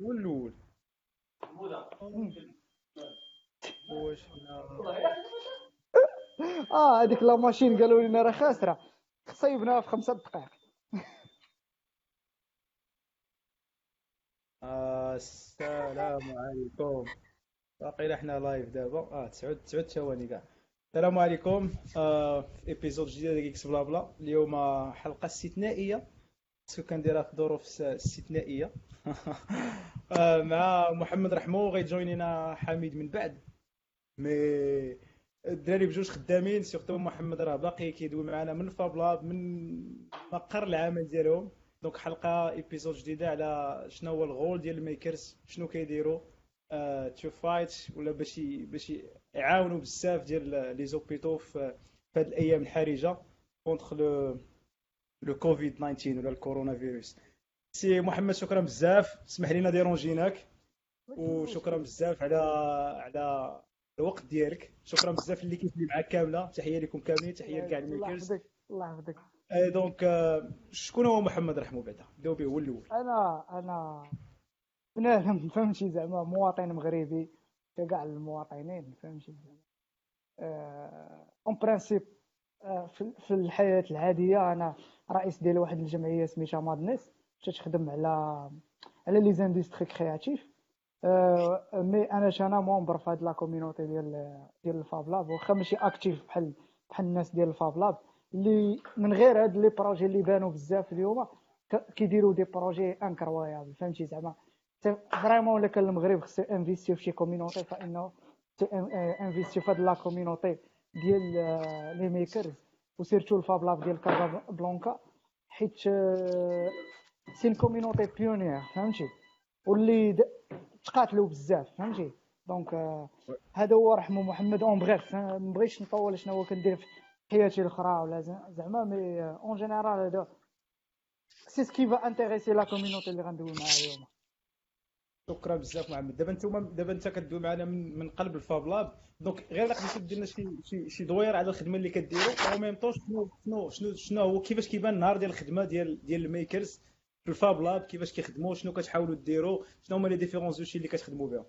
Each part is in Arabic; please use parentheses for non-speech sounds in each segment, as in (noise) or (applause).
هو الأول واش آه هذيك لا ماشين قالوا لنا راه خاسرة. صيبناها في خمسة دقائق. (laughs) السلام عليكم. باقي حنا لايف دابا. آه تسعود تسعود ثواني كاع. السلام عليكم. آه في ايبيزود جديد ديال إكس بلا بلا اليوم حلقة استثنائيه parce que كنديرها في ظروف استثنائيه (laughs) آه مع محمد رحمو غيجوينينا حميد من بعد. mais الدراري بجوج خدامين surtout محمد راه باقي كيدوي معنا من fablab من مقر العمل ديالهم. donc حلقة épisode جديدة على شنو هو الغول ديال ال makers شنو كيديروا. to fight ولا باش باش يعاونوا بزاف ديال les hôpitaux في هاد الأيام الحرجة contre le le Covid 19 ولا الكورونا فيروس سي محمد شكرا بزاف. اسمح لينا ديرونجيناك وشكرا بزاف على على الوقت ديالك. شكرا بزاف اللي كيف معاك كاملة. تحية لكم كاملين. تحية لكاع ال makers. الله يحفظك. أي donc شكون هو محمد رحمو بعدا؟ بداو به هو الأول. أنا أنا بنادم (laughs) فهمتي زعما. مواطن مغربي. كاع المواطنين؟ فهمتي زعما. en principe في الحياة العادية أنا رئيس ديال واحد الجمعية سميتها مادنس تتخدم على على les industries créatives. mais أنا أنا membre في هاد la community ديال ديال ال fab lab واخا ماشي actif بحال بحال الناس ديال ال fab lab اللي من غير هاد les projets اللي بانوا بزاف اليوم كيديروا des projets incroyables فهمتي زعما؟ vraiment إلا كان المغرب خصو investir في شي community فإنه investir في هاد la community ديال les makers و surtout ال fab lab ديال كازا بلانكا حيت c'est community pionnière فهمتي واللي تقاتلوا بزاف فهمتي donc هذا هو رحمو محمد en bref ما بغيتش نطول شنو هو كندير في حياتي الاخرى ولا زعما mais en général هذا c'est ce qui va intéresser la community اللي غندوي معاها اليوم شكرا بزاف محمد. دابا أنتم دابا انت كدوي معنا من, من قلب ال fab lab. donc غير تقدر دير لنا شي شي شي دوير على الخدمة اللي كديروا أو ميم طون شنو شنو شنو شنو هو كيفاش كيبان النهار ديال الخدمة ديال ديال ال makers في ال fab lab؟ كيفاش كيخدموا شنو كتحاولوا ديروا شنو هما les différents دوشي اللي كتخدموا بهم؟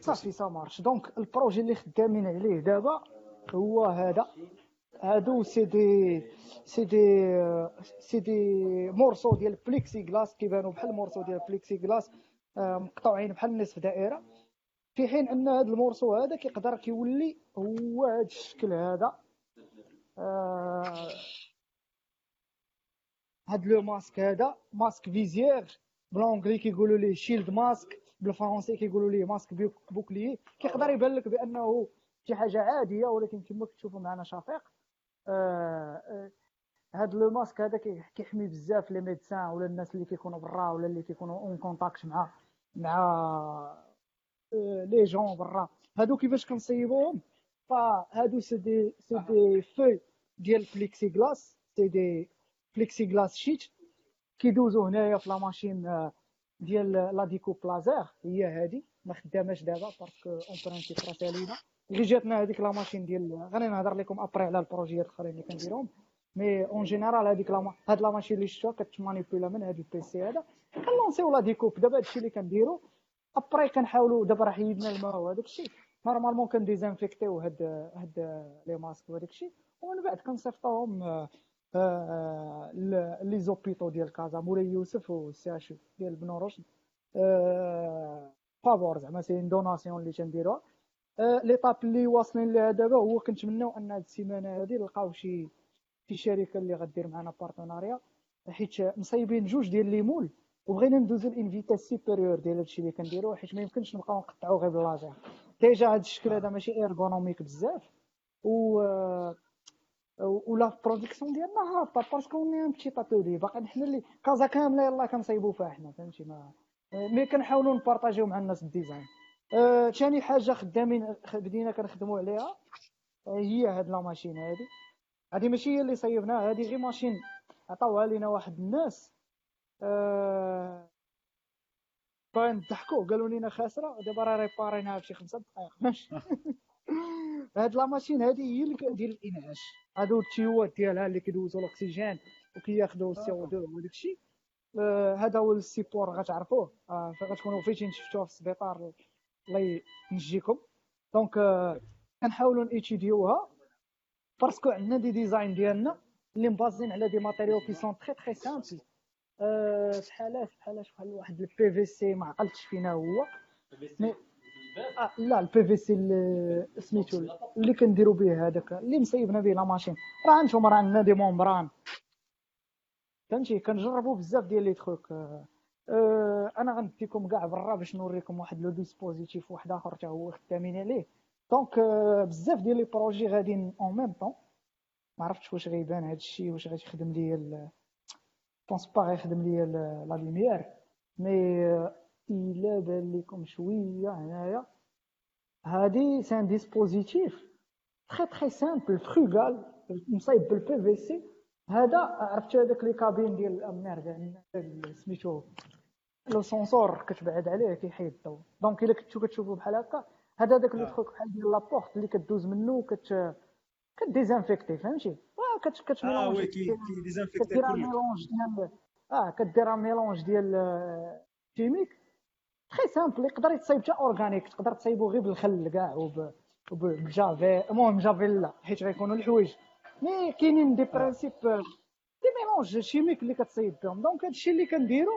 صافي ça marche donc ال projet اللي خدامين عليه دابا هو هذا. هادو c'est des c'est des c'est des morceaux ديال plexiglas كيبانوا بحال morceaux ديال plexiglas مقطوعين بحال نصف دائرة. في حين أن هذا ال morceau هذا كيقدر كيولي هو هذا الشكل هذا. هاد le masque هذا masque visière ب l'anglais كيقولوا ليه shield mask بالفرنسي كيقولوا ليه masque bouclier. كيقدر يبان لك بأنه شي حاجة عادية ولكن كما كتشوفوا معنا شفيق آه آه هاد le masque هذا كيحمي بزاف les médecins ولا الناس اللي كيكونوا برا ولا اللي كيكونوا en contact مع مع آه les gens برا. هادو كيفاش كنصيبوهم؟ فهادو c'est des c'est des feuilles ديال plexiglas c'est des plexiglas sheet كيدوزو هنايا في la machine ديال la découpe laser هي هادي ما خداماش دابا parce qu'en principe راه سالينا اللي جاتنا هذيك la machine ديال غادي نهضر لكم après على البروجيات الأخرين اللي كنديرهم mais en général هذيك لا هاد la machine اللي شفتوها كتمانيبيولا من هاد ال PC هذا كنلونسيو la découpe دابا هادشي اللي كنديرو après كنحاولوا دابا راه حيدنا الماء وهذاك الشيء normalement كنديزانفيكتيو هاد هاد les masques وهذاك الشيء ومن بعد كنصيفطوهم les hôpitaux ديال كازا مولاي يوسف وال CH ديال بن رشد فابور زعما c'est donation اللي تنديروها l'étape اللي واصلين لها دابا هو كنتمناو ان هاد السيمانه هادي نلقاو شي شي شركة اللي غدير معنا partenariat حيت مصايبين جوج ديال les moules وبغينا ندوزو ل une étape supérieure ديال هادشي اللي كنديرو حيت ما يمكنش نبقاو نقطعو غير بال laser déjà هاد الشكل هذا ماشي ergonomique بزاف و و la production ديالنا هابطه parce qu'on est un petit atelier باقي حنا اللي كازا كاملة يلاه كنصايبو فيها حنا فهمتي؟ ما mais كنحاولوا نبارطاجيو مع الناس ال design ثاني أه حاجة خدامين بدينا كنخدموا عليها هي هاد la machine هادي. هادي ماشي هي اللي صيبناها هادي غير machine. عطاوها لينا واحد الناس. أه باغيين نضحكوا. قالوا لنا خاسرة. دابا راه ريباريناها شي خمسة دقائق ماشي. (laughs) هاد la machine هادي هي اللي ديال الإنعاش. هادو التيوات ديالها اللي كيدوزو الأكسجين وكياخذوا ال CO 2 وداك الشيء آه، هذا هو ال support غتعرفوه. آه، غتكونوا فايتين شفتوه في السبيطار. الله ينجيكم. donc كنحاولوا نيتيديوها parce que عندنا des designs ديالنا اللي مبازين على des matériaux qui sont très très simples. شحال شحال شحال واحد PVC ما عقلتش فينا هو. mais آه لا ال PVC سميتو اللي كنديروا به هذاك اللي مصيبنا به la machine. راه أنتم راه عندنا des membranes فهمتي؟ كنجربوا بزاف ديال les trucs. آه آه أنا غنديكم كاع برا باش نوريكم واحد le dispositif واحد آخر حتى هو خدامين عليه. donc بزاف ديال les projets غاديين en même temps ما عرفتش واش غيبان هذا الشيء واش غادي يخدم je pense pas غيخدم ليا la lumière mais الا بان لكم شوية هنايا هادي c'est un dispositif très très simple frugal مصايب بال PVC هذا عرفت هذاك les cabines ديال الامير سميتو le senseur كتبعد عليه كيحيد الضوء donc الا كنتو كتشوفوا بحال هكا هذا داك le truc بحال ديال la porte اللي كدوز منه وكت كديزانفيكتي فهمتي؟ كت كت آه oui كي ديزانفيكتي كدير mélange ديال آه كدير mélange ديال chimique. très simple يقدر يتصايب حتى organique تقدر تصايبو غير بالخل كاع وبالجافي المهم جافي لا حيت غيكونوا الحوايج. mais كاينين des principes des mélanges chimiques اللي كتصايب بهم. donc هادشي اللي كنديرو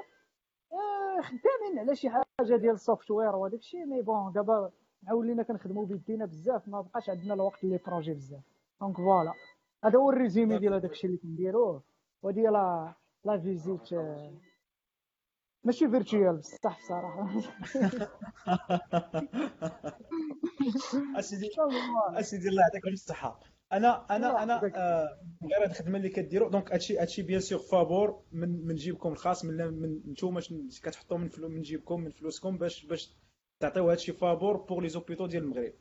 آه خدامين على شي حاجة ديال ال software وهذاك الشيء mais bon دابا ولينا كنخدموا بيدينا بزاف ما بقاش عندنا الوقت les projets بزاف. donc voilà هذا هو ال résumé ديال هذاك الشيء اللي كنديروه وديال la la visite ماشي virtuelle بصح بصراحة. (laughs) أسيدي أسيدي الله يعطيكم الصحة. أنا أنا أنا آه غير هاد الخدمة اللي كديروا donc هادشي هادشي bien sûr فابور من من جيبكم الخاص من من نتوما كتحطوا من من جيبكم من فلوسكم باش باش تعطيو هادشي فابور pour les hôpitaux ديال المغرب.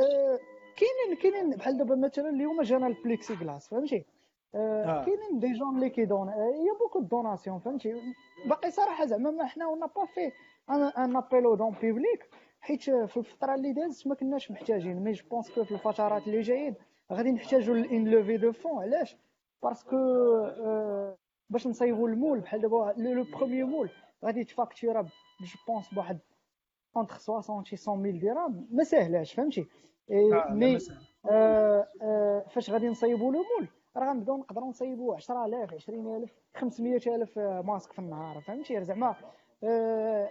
أه كاينين كاينين بحال دابا مثلا اليوم جانا ال plexiglas فهمتي؟ أه آه. كاينين des gens اللي كيدون il y a beaucoup de donations فهمتي؟ باقي صراحة زعما ما حنا on a pas fait un appel aux dons public حيت في الفترة اللي دازت ما كناش محتاجين. mais je pense que في الفترات اللي جايين غادي نحتاجوا ل une levée de fonds علاش؟ parce que باش نصايبوا ال moule بحال دابا le premier moule غادي يتفاكتورا je pense بواحد entre 60 شي 100 mille درهم ما ساهلاش فهمتي mais فاش غادي نصايبوا le moule راه غنبداو نقدروا نصايبوا 10000 20000 500000 masques في النهار فهمتي زعما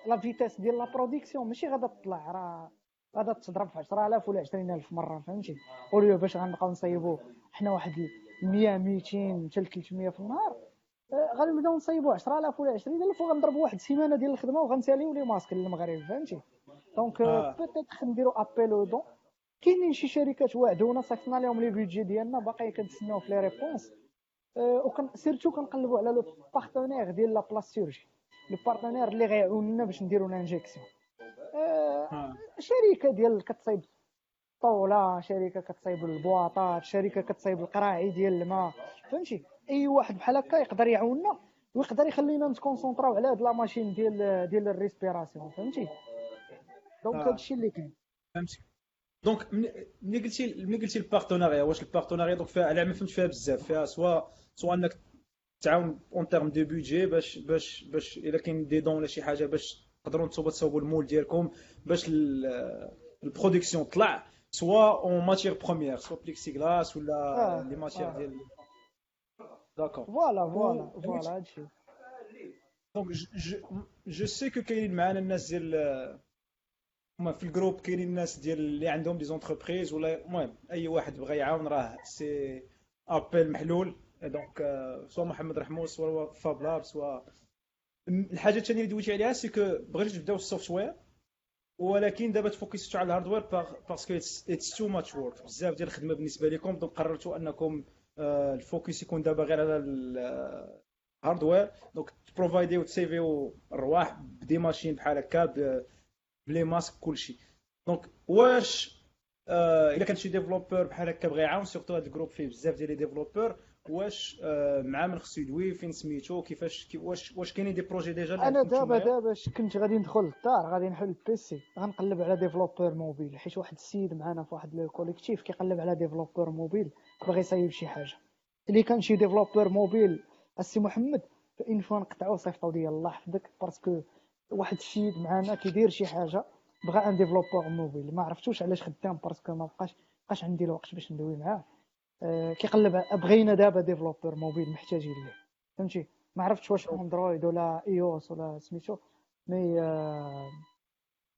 la vitesse ديال la production ماشي غادا تطلع راه غادا تضرب في 10000 ولا 20000 مره فهمتي au lieu باش غنبقاو نصايبوا حنا واحد 100 200 حتى 300 في النهار غادي نبداو نصايبوا 10000 ولا 20000 وغنضربوا واحد السيمانه ديال الخدمه وغنساليو les masques للمغرب فهمتي donc peut-être نديرو appel de dons كاينين شي شركات واعدونا صيفطنا لهم les budgets ديالنا باقي كنتسناو في les réponses و surtout كنقلبوا على les partenaires ديال la plasturgie les partenaires اللي غيعاوننا باش نديرو l'injection شركه ديال كتصايب طاوله شركه كتصايب البواطات شركه كتصايب القراعي ديال الماء فهمتي اي واحد بحال هكا يقدر يعاوننا ويقدر يخلينا نتكونسونطراو على هاد la machine ديال ديال ال respiration فهمتي donc آه. هادشي اللي كاين فهمتي donc ملي قلتي ملي قلتي ال partenariat واش ال partenariat donc فيها على ما فهمت فيها بزاف فيها سوا سوا انك تعاون en termes de budget باش باش باش الا كاين des dons ولا شي حاجة باش تقدروا نتوما تصاوبوا ال moule ديالكم باش ال production طلع soit en matière première soit plexiglas ولا les matières ديال d'accord voilà voilà voilà هادشي donc je sais que كاينين معانا الناس ديال هما في ال groupe كاينين الناس ديال اللي عندهم des entreprises ولا المهم أي واحد بغى يعاون راه c'est appel محلول. donc soit محمد رحموس soit Fab Lab soit الحاجة الثانية اللي دويتي عليها c'est que بغيتو تبداو ال software ولكن دابا تفوكسيتو على ال hardware parce que it's too much work بزاف ديال الخدمة بالنسبة لكم donc قررتوا أنكم ال focus يكون دابا غير على ال hardware donc تبروفايديو تسيفيو الرواح ب des machines بحال هكا ب les masques كلشي. donc واش آه إلا كان شي développeur بحال هكا بغى يعاون surtout هذا ال groupe فيه بزاف ديال les développeurs واش آه مع من خصو يدوي فين سميتو كيفاش كي واش واش كاينين des projets déjà أنا دابا دابا كنت غادي ندخل للدار غادي نحل ال PC غنقلب على développeur mobile حيت واحد السيد معنا في واحد ال collectif كيقلب على développeur mobile بغى يصايب شي حاجة. اللي كان شي développeur mobile السي محمد فإن فوا نقطعو صيفطو ديال الله حفظك parce que واحد السيد معانا كيدير شي حاجة بغى un développeur mobile. ما عرفتوش علاش خدام parce que ما بقاش بقاش عندي الوقت باش ندوي معاه. أه كيقلب بغينا دابا développeur mobile محتاجين ليه. فهمتي؟ ما عرفتش واش Android ولا iOS ولا سميتو mais آه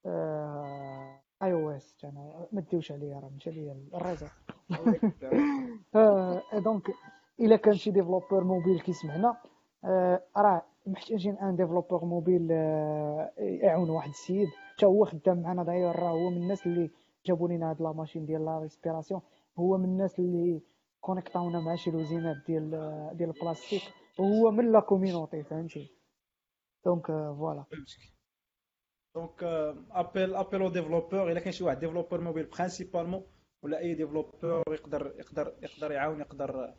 آه iOS أنا ما ديوش عليا راه مشى ليا ال réseau donc (laughs) (laughs) إلا كان شي développeur mobile كيسمعنا آه، راه محتاجين un développeur mobile آه، يعاون واحد السيد. حتى هو خدام معنا داير راه هو من الناس اللي جابوا لنا هاد la machine ديال la respiration. هو من الناس اللي كونيكطاونا مع شي لوزينات ديال ديال البلاستيك. وهو من la communauté فهمتي؟ donc voilà. donc appel appel aux développeurs إلا كاين شي واحد développeur mobile principalement ولا أي développeur يقدر يقدر يقدر يعاون يقدر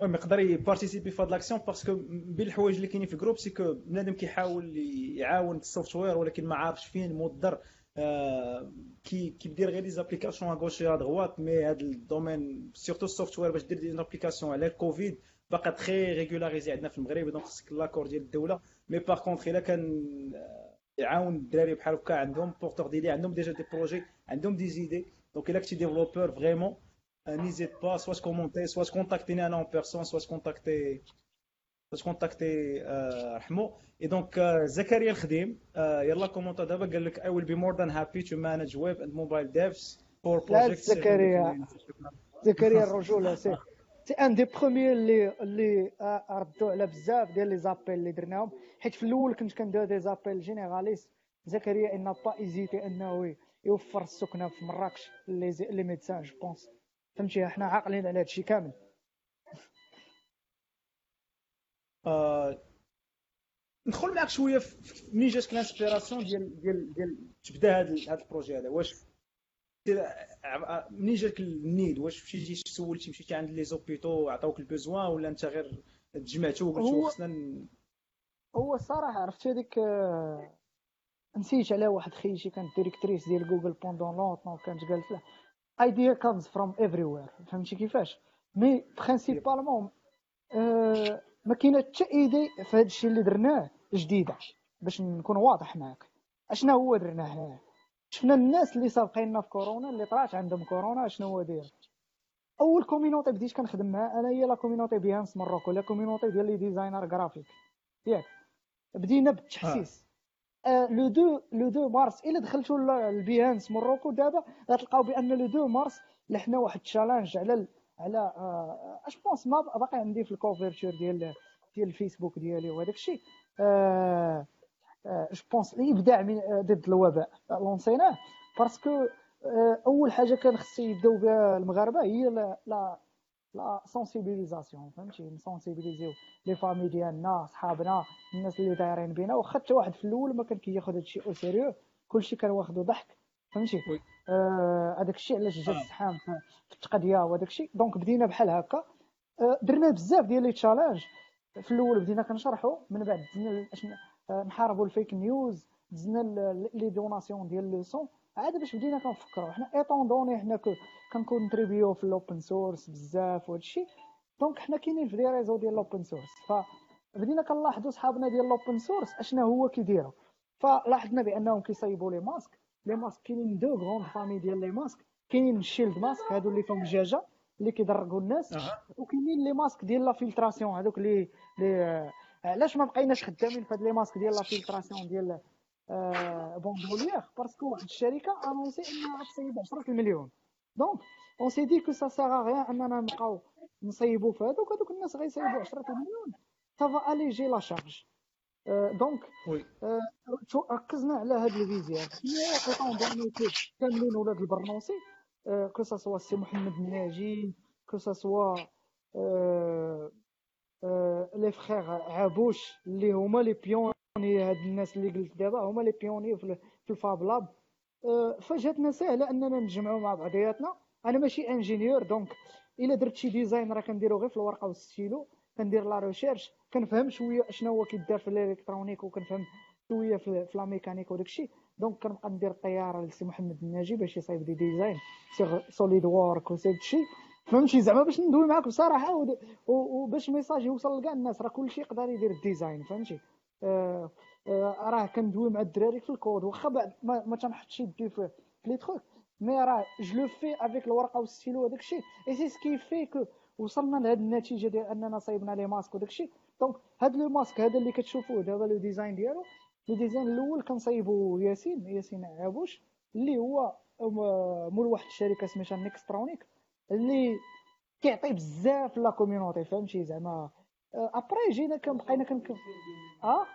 المهم يقدر ي participer في هاد l'action parce que بين الحوايج اللي كاينين في ال groupe c'est que بنادم كيحاول يعاون ال software ولكن ما عارفش فين مودر آه كي كيدير غير des applications à gauche à droite mais هاد ال domaine surtout ال software باش دير des applications على الكوفيد باقا très régularisé عندنا في المغرب donc خصك l'accord ديال الدولة. mais par contre إلا كان يعاون الدراري بحال هكا عندهم porteurs d'idées عندهم déjà des projets عندهم des idées donc إلا كنتي développeur vraiment n'hésite pas soit commenter soit contacter أنا en personne soit contacter soit contacter رحمو et donc زكريا الخديم il a commenté دابا قال لك I will be more than happy to manage web and mobile devs for projects زكريا زكريا الرجوله سي c'est un des premiers اللي اللي ردوا على بزاف ديال les appels اللي درناهم حيت في الأول كنت كندير des appels généralistes زكريا n'a pas hésité انه يوفر السكنه في مراكش les médecins je pense فهمتي حنا عاقلين على هادشي كامل. (laughs) آه ندخل معك شوية منين جاتك ال inspiration ديال ديال ديال تبدا هذا هذا ال projet هذا؟ واش منين جاتك ال need؟ واش مشيتي سولتي مشيتي عند les hôpitaux عطاوك ال besoin ولا انت غير تجمعتو وقلتو خصنا هو الصراحه عرفت هذيك آه، نسيت على واحد خيتي كانت directrice ديال جوجل pendant longtemps كانت قالت له idea comes from everywhere. فهمتي كيفاش mais principalement ما كاينة حتى idée في هذا الشيء اللي درناه جديده باش نكون واضح معاك اشنا هو درنا هنا شفنا الناس اللي سابقيننا في كورونا اللي طلعت عندهم كورونا اشنو هو داير اول communauté بديت كنخدم معاها أنا هي la communauté Behance Morocco la communauté ديال les designers graphiques ياك بدينا بالتحسيس le deux le deux mars. إلا دخلتوا ال Behance Morocco دابا غتلقاو بأن le deux mars لحنا واحد ال challenge على على je pense ما باقي عندي في ال couverture ديال ديال الفيسبوك ديالي وهذاك الشيء. je pense الإبداع من ضد الوباء. لونسيناه parce que أول حاجة كان خص يبداو بها المغاربة هي لا la sensibilisation فهمتي؟ ن sensibiliser يو les familles ديالنا صحابنا الناس اللي دايرين بينا. واخا حتى واحد في الأول ما كان كياخذ هادشي au sérieux كلشي كان واخدو ضحك فهمتي؟ آه، هذاك الشيء علاش جا الزحام في التقضية وهذاك الشيء. donc بدينا بحال هكا. آه، درنا بزاف ديال les challenges في الأول بدينا كنشرحوا من بعد دزنا آه، نحاربوا ال fake news دزنا les donations ديال le sang. عاد باش بدينا كنفكروا حنا étant donné حنا كن contribuer يو في ال open source بزاف وهادشي donc حنا كاينين في des réseaux ديال ال open source فبدينا كنلاحظوا صحابنا ديال ال open source اشنا هو كيديروا فلاحظنا بأنهم كيصايبوا les masques les masques كاينين deux grandes familles ديال les masques كاينين ال shield mask هادو اللي فيهم الدجاجة اللي كيدرقوا الناس. وكاينين les masques ديال la filtration هذوك اللي علاش ما بقيناش خدامين في هاد les masques ديال la filtration ديال بوندوليير باسكو واحد الشركة انونسي انها غتصيب 10 المليون دونك اون سي دي كو سا سيغ غيان اننا نبقاو نصيبوا في هذوك هذوك الناس غيصيبوا 10 مليون سافا اليجي لا شارج دونك ركزنا على ايطون دون كاملين ولاد البرنوسي كو سا سوا سي محمد الناجي كو سا سوا لي فخيغ عابوش اللي هما لي بيون هاد الناس اللي قلت دابا هما les pionniers في ال fab lab. أه، فجاتنا سهلة أننا نجمعوا مع بعضياتنا. أنا ماشي ingénieur donc إلا درت شي design راه كنديرو غير في الورقة والستيلو. كندير la recherche كنفهم شوية شنو هو كيدار في ال électronique وكنفهم شوية في, la mécanique وداك الشيء. donc كنبقى ندير الطيارة لسي محمد الناجي باش يصايب des designs SolidWorks وسيد الشيء فهمتي؟ زعما باش ندوي معاك بصراحة وباش message يوصل لكاع الناس. راه كلشي يقدر يدير ال design فهمتي؟ راه كندوي مع الدراري في الكود واخا بعد ما, تنحطش يدي في les trucs mais راه je le fais avec الورقه والستيلو وداك الشيء. et c'est ce qui fait que وصلنا لهاد النتيجة ديال أننا صايبنا les masques وداك الشيء. donc هاد le masque هذا اللي كتشوفوه دابا le design ديالو. le design الأول كنصايبو ياسين ياسين عابوش اللي هو مول واحد الشركة سميتها Nextronic اللي كيعطي بزاف la community فهمتي؟ زعما après آه، جينا كنبقينا كن آه؟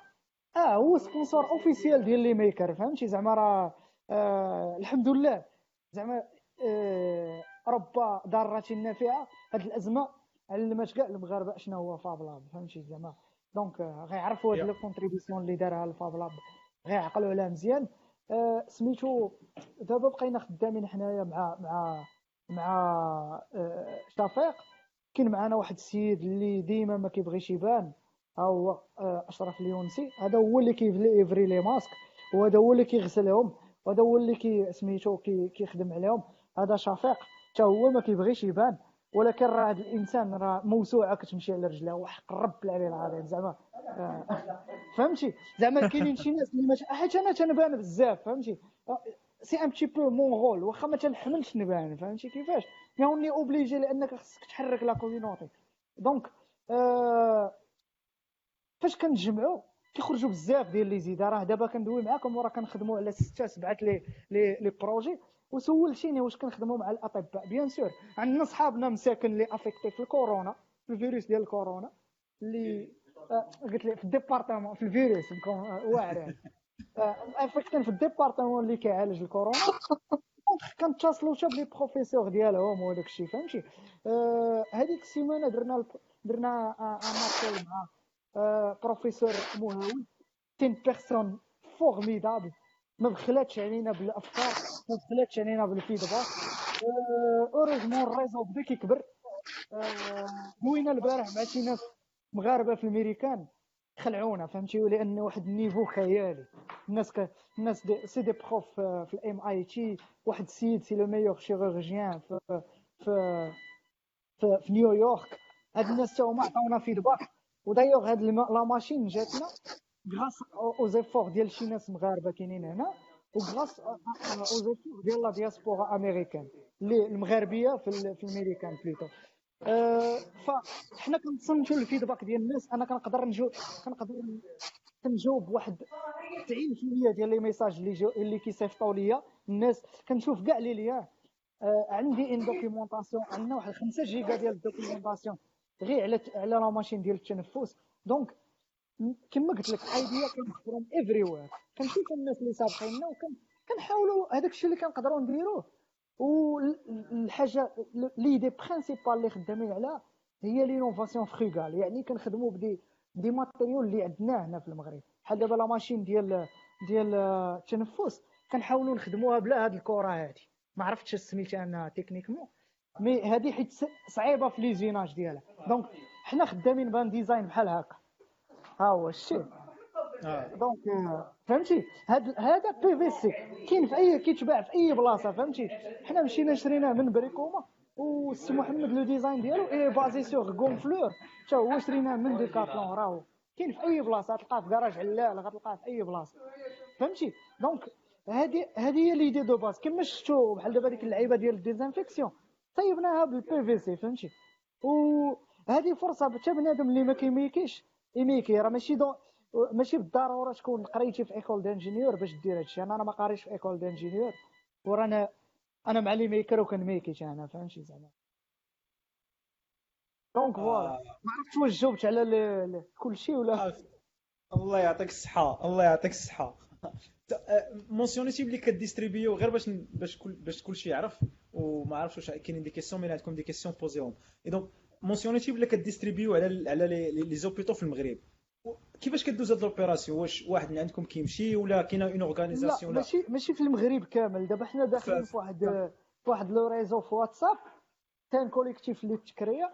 آه هو sponsor officiel ديال les makers فهمتي؟ زعما راه آه الحمد لله زعما آه رب ضاره نافعه هاد الأزمة علمت كاع المغاربة شنو هو fablab فهمتي؟ زعما donc آه، غيعرفوا هاد ال contribution اللي دارها ال fablab غيعقلوا عليها مزيان. آه سميتو دابا بقينا خدامين حنايا مع مع مع آه شفيق كاين معنا واحد السيد اللي ديما ما كيبغيش يبان. ها هو آه أشرف اليونسي. هذا هو اللي كي livrer les masques. وهذا هو اللي كيغسلهم. وهذا هو اللي كي سميتو كي كيخدم عليهم. هذا شفيق. حتى هو ما كيبغيش يبان. ولكن راه هذا الإنسان راه موسوعة كتمشي على رجلها. وحق الرب العلي العظيم. زعما آه، (laughs) فهمتي؟ زعما كاينين شي ناس اللي ما حيت أنا تنبان بزاف فهمتي؟ سي ان بتي بو مون رول واخا ما تنحملش نبان فهمتي كيفاش؟ مي اوني اوبليجي لأنك خصك تحرك لا كوميونيتي دونك آه فاش كنتجمعوا كيخرجوا بزاف ديال لي زيدا راه دابا كندوي معاكم وراه كنخدموا على ستة سبعة لي لي لي بروجي وسولتيني واش كنخدموا مع الأطباء. بيان سور عندنا صحابنا مساكن اللي افيكتي في الكورونا في الفيروس ديال الكورونا اللي آه قلت لي في الديبارتمون في الفيروس واعر آه افيكتين في الديبارتمون اللي كيعالج الكورونا. كنتصلوا حتى بلي بروفيسور ديالهم وداك الشيء فهمتي؟ آه هذيك السيمانة درنا درنا ماركل مع آه بروفيسور مهاوي. تين بيرسون فورميدابل ما بخلاتش علينا بالأفكار ما بخلاتش علينا بالفيدباك. heureusement ال réseau بدا كيكبر. دوينا البارح مع شي ناس مغاربة في الميريكان خلعونا فهمتي؟ لأن واحد ال niveau خيالي. الناس ك... الناس دي... c'est des profs في ال MIT واحد السيد c'est le meilleur chirurgien في في في, في نيويورك هاد الناس تا هما عطاونا feedback و d'ailleurs هاد la machine جاتنا grâce aux efforts ديال شي ناس مغاربة كاينين هنا و grâce aux efforts ديال la diaspora américaine اللي المغاربية في, في الميريكان plutôt أه فحنا كنتصنتوا ال feedback ديال الناس. أنا كنقدر نجاوب كنقدر كنجاوب واحد 90% ديال les messages اللي جو اللي كيصيفطوا ليا. الناس كنشوف كاع les liens أه عندي une documentation عندنا واحد 5 جيجا ديال ال documentation غير على على la machine ديال التنفس. donc كما قلت لك ايديا كنخبرهم افري وير كنشوف الناس اللي سابقيننا وكنحاولوا هذاك الشيء اللي كنقدروا نديروه. والحاجة ليدي برينسيبال اللي خدامين عليها هي لينوفاسيون فروغال يعني كنخدموا بدي دي ماتيريال اللي عندنا هنا في المغرب. بحال دابا لا ماشين ديال ديال التنفس كنحاولوا نخدموها بلا هاد الكره هادي. ما عرفتش سميتها أنا تكنيكمون مي هادي حيت صعيبة في ليزيناج ديالها. donc حنا خدامين ب un design بحال هكا. ها هو الشيء. donc فهمتي؟ هذا هذا PVC كاين في أي كيتباع في أي بلاصة فهمتي؟ حنا مشينا شريناه من بريكوما والسي محمد le design ديالو est basé sur Ronfleur. حتى هو شريناه من ديكاتلون راهو. كاين في أي بلاصة تلقاه في كراج علال غتلقاه في أي بلاصة. فهمتي؟ donc هذه هذه هي l'idée de base. كما شفتوا بحال دابا ديك اللعيبة ديال ال désinfection طيبناها بال PVC فهمتي؟ وهذه فرصة حتى بنادم اللي ما كيميكيش. ايميكي راه ماشي دو ماشي بالضرورة تكون قريتي في école d'ingénieurs باش دير هادشي. أنا ما قاريش في école d'ingénieurs ورانا أنا مع les makers وكنميكي أنا فهمتي زعما. donc voilà ما عرفتش واش جاوبت على كل شيء ولا؟ الله يعطيك الصحة الله يعطيك الصحة. mentionniti بلي كديستريبيو غير باش باش كل باش كلشي يعرف؟ وما عرفتش واش كاينين des questions mais عندكم des questions posezيهم et donc mentionniti بلي كديستريبيو على على les hôpitaux في المغرب؟ كيفاش كدوز هاد l'opération؟ واش واحد من عندكم كيمشي ولا كاينة une organisation لا ماشي ماشي في المغرب كامل. دابا حنا داخلين في واحد في واحد le réseau في واتساب. كان collectif اللي تكريا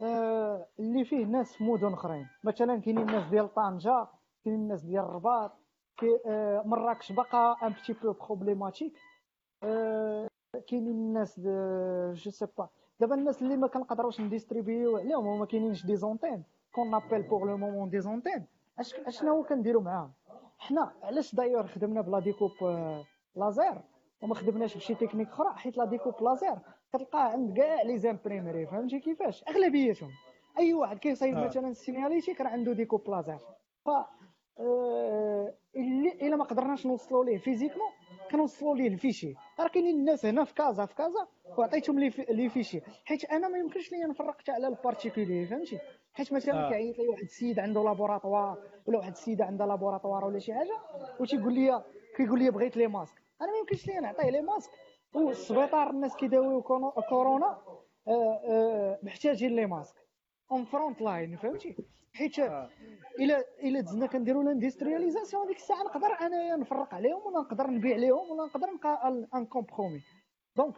آه اللي فيه ناس في مدن أخرين. مثلا كاينين الناس ديال طنجة كاينين الناس ديال الرباط آه مراكش بقى ان بتي بو بروبليماتيك آه كاينين الناس جو سي با دابا الناس اللي ما كنقدروش نديستريبيو عليهم وما كاينينش دي زونتين كون نابيل بوغ لو مومون دي زونتين اش اشنا هو كنديروا معاهم حنا علاش دايور خدمنا بلا ديكوب لازير وما خدمناش بشي تكنيك أخرى حيت لا ديكوب لازير كتلقاه عند كاع لي زامبريمري فهمتي كيفاش؟ أغلبيتهم. أي واحد كيصايب آه. مثلا ال signalétique راه عنده découpe laser ف آه، إلا ما قدرناش نوصلوا ليه physiquement كنوصلوا ليه les fichiers. راه كاينين الناس هنا في كازا في كازا وعطيتهم لي في- les fichiers. حيت أنا ما يمكنش ليا نفرق حتى على ال particuliers فهمتي؟ حيت مثلا آه. كيعيط لي واحد السيد عنده laboratoire ولا واحد السيده عندها laboratoire ولا شي حاجة وتيقول لي كيقول لي بغيت les masques. أنا ما يمكنش ليا نعطيه les masques. والسبيطار الناس كيداويو كورو- كورونا آه، آه، محتاجين لي ماسك. اون فرونت لاين فهمتي؟ حيت آه. الا الا دزنا كنديروا لاندسترياليزاسيون ديك الساعة نقدر انايا نفرق عليهم ولا نقدر نبيع لهم ولا نقدر نبقى ان كومبرومي دونك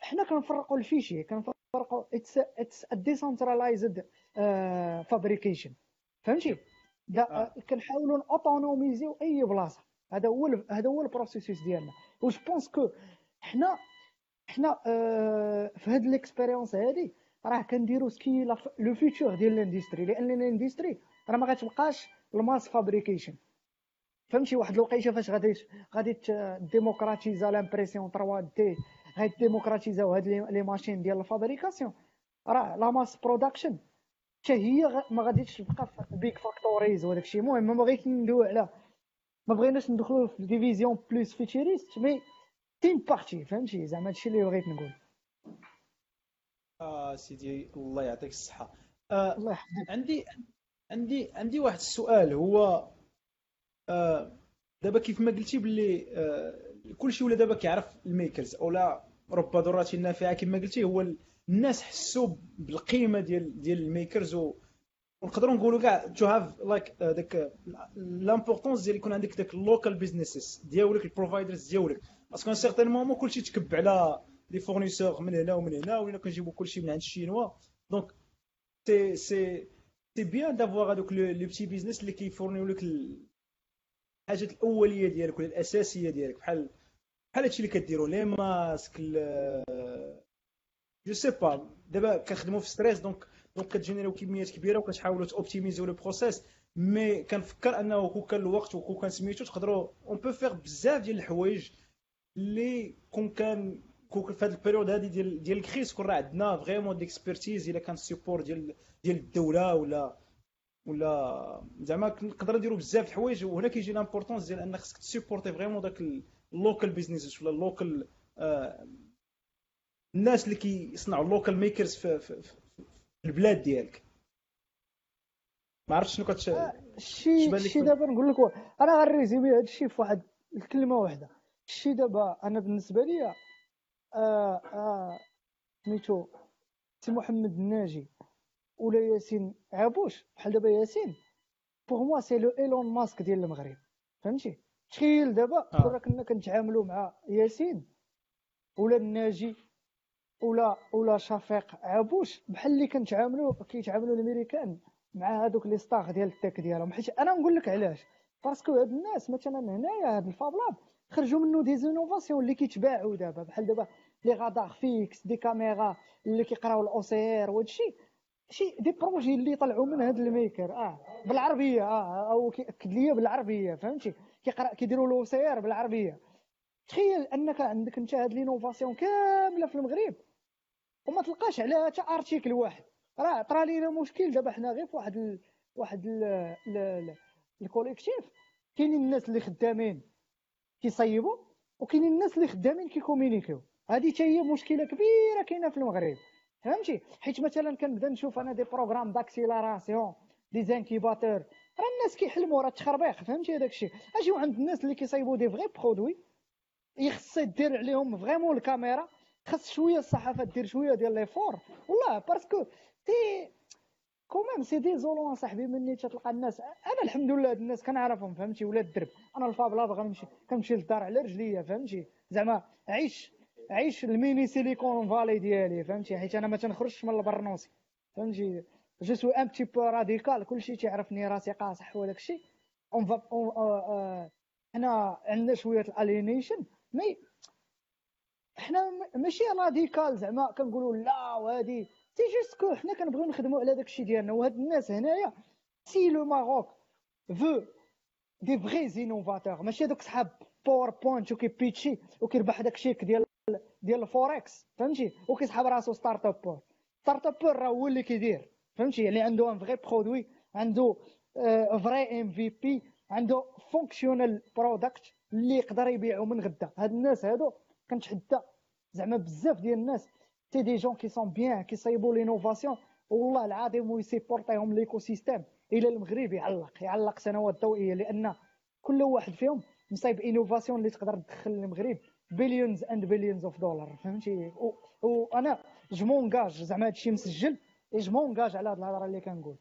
حنا كنفرقوا الفيشي كنفرقوا اتس اتس ديسنترلايزد فابريكيشن فهمتي؟ آه. كنحاولوا اوتونوميزيو أي بلاصة. هذا هو هذا هو البروسيسوس ديالنا. و je pense que حنا حنا آه، في هاد l'expérience هادي راه كنديروا ce qui est le futur ديال ال industry لأن ال industry راه ما غتبقاش ال mass fabrication فهمتي؟ واحد الوقيته فاش غادي غادي démocratisa l'impression 3D غادي démocratisaو هاد les- machines ديال ال fabrication. راه la mass production حتى هي ما غاديش تبقى في big factories وداك الشيء. المهم ما بغيت ندوي على ما بغيناش ندخلوا في ديفيزيون بلوس فيتشريست مي تين بارتي فهمتي؟ زعما هادشي اللي بغيت نقول. آه سيدي الله يعطيك الصحة. آه الله يحفظك. عندي عندي عندي واحد السؤال. هو آه دابا كيف ما قلتي باللي آه كلشي ولا دابا كيعرف الميكرز أو لا رب ضارة نافعة كما قلتي هو ال- الناس حسوا بالقيمة ديال ديال الميكرز و ونقدروا نقولوا كاع تو هاف لايك داك لامبورطونس ديال يكون عندك داك اللوكال بيزنسز ديالك البروفايدرز ديالك. باسكو ان سيغتان مومون كلشي تكب على لي فورنيسور من هنا ومن هنا ولينا كنجيبوا كلشي من عند الشينوا. دونك سي سي سي بيان دافوار هذوك لي بتي بيزنس اللي كيفورنيو لك الحاجات الأولية ديالك ولا الأساسية ديالك. بحال بحال هادشي اللي كديروا لي ماسك جو سي با دابا كنخدموا في ستريس دونك دونك كتجينيريو كميات كبيرة وكتحاولوا توبتيميزيو لو بروسيس مي كنفكر أنه كون كان الوقت وكون كان سميتو تقدروا اون بو فيغ بزاف ديال الحوايج اللي كون كان كون في هذه البيريود هذه ديال ديال الكريس كون راه عندنا فريمون ديكسبيرتيز إلا كان سيبور ديال ديال الدولة ولا ولا زعما نقدروا نديروا بزاف د الحوايج. وهنا كيجي لامبورطونس ديال أنك خصك تسيبورتي فريمون داك ال local business ولا ال local الناس اللي كيصنعوا ال local makers في, في, في البلاد ديالك. ما عرفتش شنو كتش لك الشي في- دابا نقول لك أنا غن résumer هذا الشيء في واحد الكلمة واحدة. الشي دابا أنا بالنسبة لي آه آه سميتو سي محمد الناجي ولا ياسين عابوش بحال دابا ياسين. بوغ موا سي لو ايلون ماسك ديال المغرب. فهمتي؟ تخيل دابا آه. كنا كنا كنتعاملوا مع ياسين ولا الناجي ولا ولا شفيق عابوش بحال اللي كنتعاملوا كيتعاملوا الأمريكان مع هذوك لي ستاغ ديال التك ديالهم. حيت أنا نقول لك علاش؟ باسكو هاد الناس مثلا هنايا هاد الفاب لاب خرجوا منه دي زينوفاسيون اللي كيتباعوا دابا. بحال دابا لي غادار فيكس دي كاميرا اللي كيقراو ار وهادشي شي des projets اللي طلعوا من هاد ال makers. آه بالعربية. آه أو كيأكد ليا بالعربية فهمتي؟ كيقرأ كيديروا سي ار بالعربية. تخيل أنك عندك أنت هاد l'innovation كاملة في المغرب وما تلقاش عليها حتى article واحد. راه طرا لينا مشكل. دابا حنا غير في واحد ال... واحد ال... ال... ال... ال collectif كاينين الناس اللي خدامين كيصيبوا وكاينين الناس اللي خدامين كيكومينيكيو. هذه حتى هي مشكلة كبيرة كاينة في المغرب. فهمتي؟ حيت مثلا كنبدأ نشوف أنا des programmes d'accélération des incubateurs. راه الناس كيحلموا راه التخربيق فهمتي هذاك الشيء؟ أجيو عند الناس اللي كيصايبوا des vrais produits يخص دير عليهم vraiment الكاميرا خاص شوية الصحافة دير شوية ديال l'effort والله parce que t'es quand même c'est désolant صاحبي مني تلقى الناس. أنا الحمد لله هاد الناس كنعرفهم فهمتي؟ ولاد الدرب. أنا ال fablab غنمشي كنمشي للدار على رجليا فهمتي؟ زعما عيش عيش ال mini Silicon Valley ديالي فهمتي؟ حيت أنا ما تنخرجش من البرنوسي فهمتي؟ je suis un petit peu radical كلشي تيعرفني راسي قاصح وداك الشيء. enfin حنا عندنا شوية ال aliénation mais حنا ماشي radical زعما كنقولوا لا وهادي. c'est juste que حنا كنبغيو نخدموا على داك الشيء ديالنا وهاد الناس هنايا si le Maroc veut des vrais innovateurs ماشي دوك صحاب PowerPoint وكيبيتشي وكيربح داك ديال ديال الفوركس فهمتي؟ وكيسحب راسو start-up start-up راه هو اللي كيدير فهمتي؟ يعني عنده un vrai produit عنده vrai MVP عنده functional product اللي يقدر يبيعو من غدا. هاد الناس هادو كنتحدى زعما بزاف ديال الناس. t'as des jeunes qui sont bien كيصايبوا l'innovation والله العظيم ويسيبورتيهم l'écosystème إلى المغرب يعلق يعلق سنوات ضوئية لأن كل واحد فيهم مصايب innovation اللي تقدر تدخل المغرب. billions and billions of dollar فهمتي؟ وأنا je m'engage زعما هادشي مسجل je m'engage على هاد الهضرة اللي كنقول.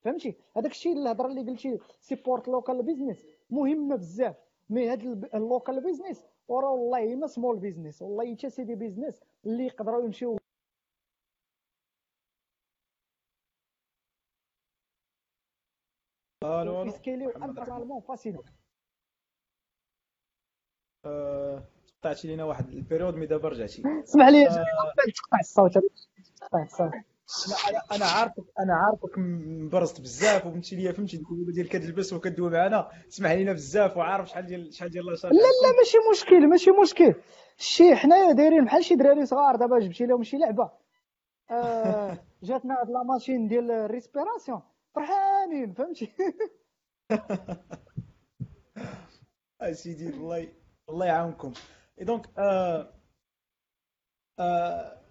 فهمتي؟ هذاك الشيء الهضرة اللي قلتي support local business مهمه بزاف. mais هاد ال local business وراه والله ما small business والله حتى سيدي business اللي يقدروا يمشيو ألو ألو فاسيلو قطعتي لينا واحد البيريود مي دابا رجعتي. اسمح لي آه. تقطع الصوت تقطع الصوت أنا أنا عارفك أنا عارفك مبرزت بزاف وفهمتي ليا فهمتي الكذوبه ديال كتلبس وكدوي معنا تسمح لينا بزاف وعارف شحال ديال شحال ديال الله لا لا ماشي مشكل ماشي مشكل. شي حنايا دايرين بحال شي دراري صغار دابا جبتي لهم شي لعبة. آه (laughs) جاتنا هاد لا ماشين ديال ال respiration فرحانين فهمتي؟ (laughs) اسيدي الله الله يعاونكم. et donc آه آه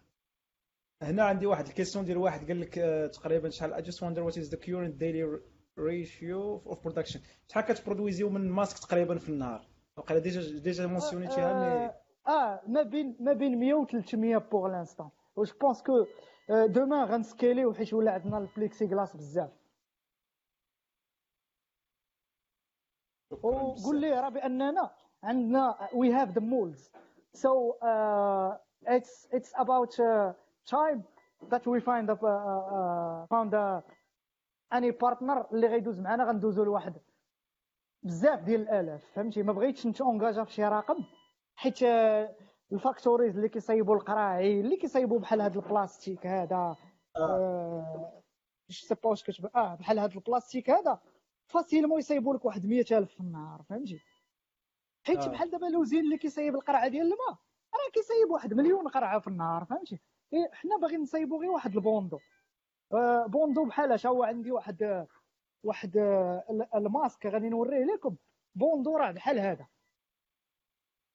هنا عندي واحد ال question ديال واحد قال لك آه تقريبا شحال I just wonder what is the current daily ratio of production. شحال كتبرودويزيو من ماسك تقريبا في النهار؟ وقيلا déjà déjà مونسيونيتيها mais آه ما بين ما بين 100 و 300 pour l'instant و je pense que demain غنسكيليو حيت ولا عندنا البليكسي كلاس بزاف. وقول ليه راه بأننا عندنا we have the molds so it's it's about time that we find a, uh, uh, found a, any partner اللي غيدوز معنا غندوزو لواحد. بزاف ديال الآلاف فهمتي؟ ما بغيتش نتونجاجا في شي رقم حيت آه، ال factories اللي كيصايبوا القراعي اللي كيصايبوا بحال هذا البلاستيك هذا آه. sais pas واش كتب آه بحال هذا البلاستيك هذا facilement يصايبوا لك واحد 100000 في النهار فهمتي؟ حيت آه. بحال دابا l'usine اللي كيصايب القرعة ديال الماء راه كيصايب واحد مليون قرعة في النهار فهمتي؟ إيه حنا باغيين نصايبوا غير واحد ال bandeau. آه bandeau بحال هو عندي واحد واحد آه، ال- الماسك غادي نوريه لكم. bandeau راه بحال هذا.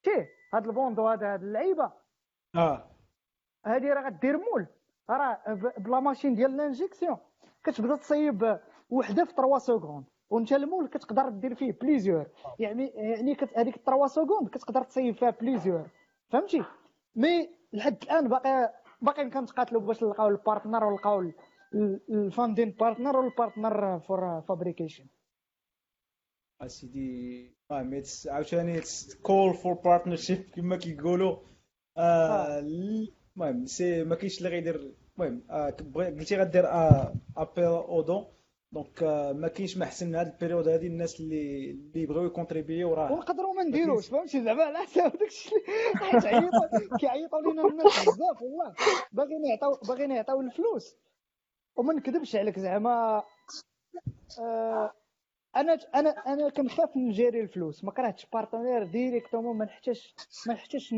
شتيه هاد ال bandeau هذا هاد اللعيبة. آه. هادي راه غدير moule. راه بلا ماشين ديال l'injection كتبدا تصايب وحدة في 3 secondes. وانت ال moule كتقدر دير فيه plusieurs يعني يعني هذيك 3 secondes كتقدر تصايب فيها plusieurs فهمتي؟ mais لحد الآن باقي باقي كنتقاتلوا باش نلقاو ال partner ونلقاو ال funding partner وال partner for fabrication اسيدي it's عاوتاني call for partnership كما كيقولوا المهم سي ما كاينش اللي غيدير المهم قلتي غدير appel au don donc ما كاينش ما احسن من هذه ال période هذه الناس اللي اللي يبغيو يكونتريبيو راه ونقدروا ما نديروش فهمتي زعما على حساب داكشي اللي تعيطوا كيعيطوا لينا الناس بزاف والله باغيين يعطيو باغيين يعطيو الفلوس وما نكذبش عليك زعما أنا أنا أنا كنخاف نجيري الفلوس ما كرهتش partenaire directement ما نحتاجش ما نحتاجش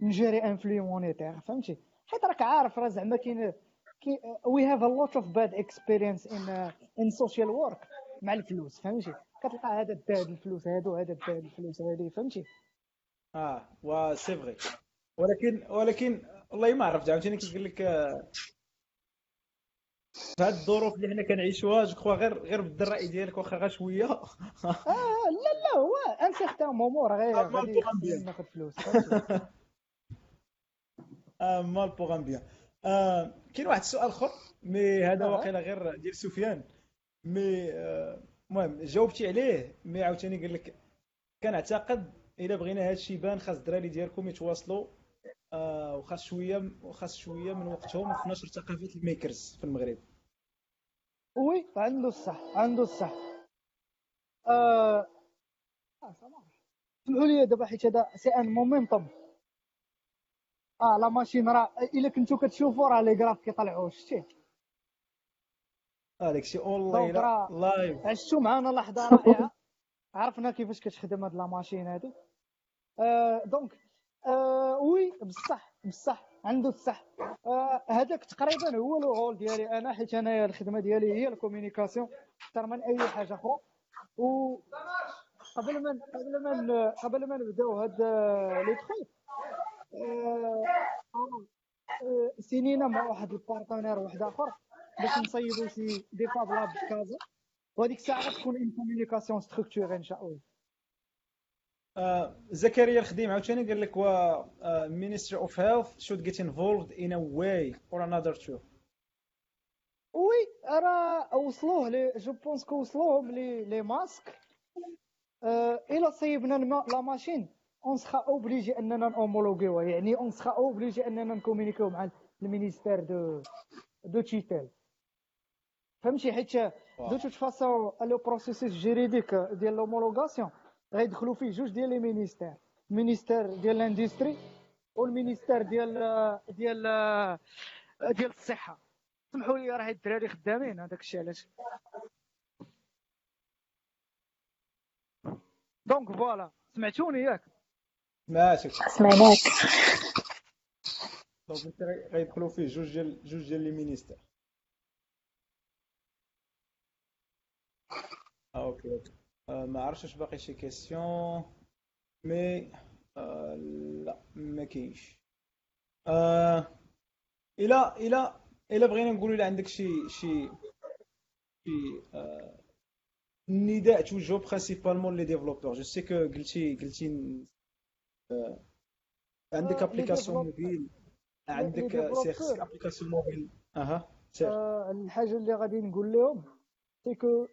نجيري un flux monétaire فهمتي حيت راك عارف راه زعما كاين we have a lot of bad experience in in social work مع الفلوس فهمتي؟ كتلقى هذا دا هاد الفلوس هادو هذا دا هاد الفلوس هادي فهمتي؟ آه و c'est vrai. ولكن ولكن والله ما عرفت عاوتاني كيقول لك آه، في هاد الظروف اللي حنا كنعيشوها je crois غير غير بد الراي ديالك واخا غير شوية. (laughs) آه لا لا هو un certain moment راه غير آه، غادي ناخذ فلوس mal pour un bien كاين واحد السؤال اخر mais هذا آه. واقيلا غير ديال سفيان mais آه، المهم جاوبتي عليه mais عاوتاني قال لك كنعتقد إلا بغينا هذا الشيء يبان خاص الدراري ديالكم يتواصلوا آه وخاص شوية وخاص شوية من وقتهم في نشر ثقافه ال makers في المغرب oui عنده الصح عنده الصح آه آه، سامح. اسمحوا لي دابا حيت هذا c'est un momentum آه la machine راه إلا كنتو كتشوفوا راه les graphes كيطلعوا شتي. آه داكشي online live عشتو معانا لحظة رائعة. (laughs) عرفنا كيفاش كتخدم هاد la machine هادي. آه donc آه oui بصح بصح عنده الصح. آه هذاك تقريبا هو rôle ديالي أنا حيت أنايا الخدمة ديالي هي ال communication أكثر من أي حاجة أخرى. و قبل ما قبل ما قبل ما نبداو هاد les trucs آه، آه، سينينا مع واحد ال partenaire واحد آخر باش نصيبوا شي دي FabLab Casa وهذيك الساعة تكون une communication structurée إن شاء الله. Uh, زكريا الخديم عاوتاني قال لك و uh, of Health should get involved in a way or another too. oui راه وصلوه لي je pense que وصلوهم لي les masques إلا صيبنا la machine on sera obligé أننا نومولوغيوها يعني on sera obligé أننا نكومونيكيو مع ال ministère de de tutelle فهمتي؟ حيت de toute façon le processus juridique ديال l'homologation غيدخلوا فيه جوج ديال les ministères ال ministère ديال ال industrie وال ministère ديال ديال ديال الصحة. سمحوا لي راه الدراري خدامين هذاك الشيء علاش. donc voilà ياك. ماشي. سمعناك donc غيدخلوا فيه جوج ديال جوج ديال les ministères. okay okay. ما عرفتش واش باقي شي question mais آه لا ما كاينش. آه إلى إلى إلى بغينا نقولوا إلى عندك شي شي شي آه نداء توجهو principalement les développeurs je sais que قلتي قلتي آه عندك application mobile؟ عندك سي application mobile؟ أها الحاجة اللي غادي نقول لهم c'est que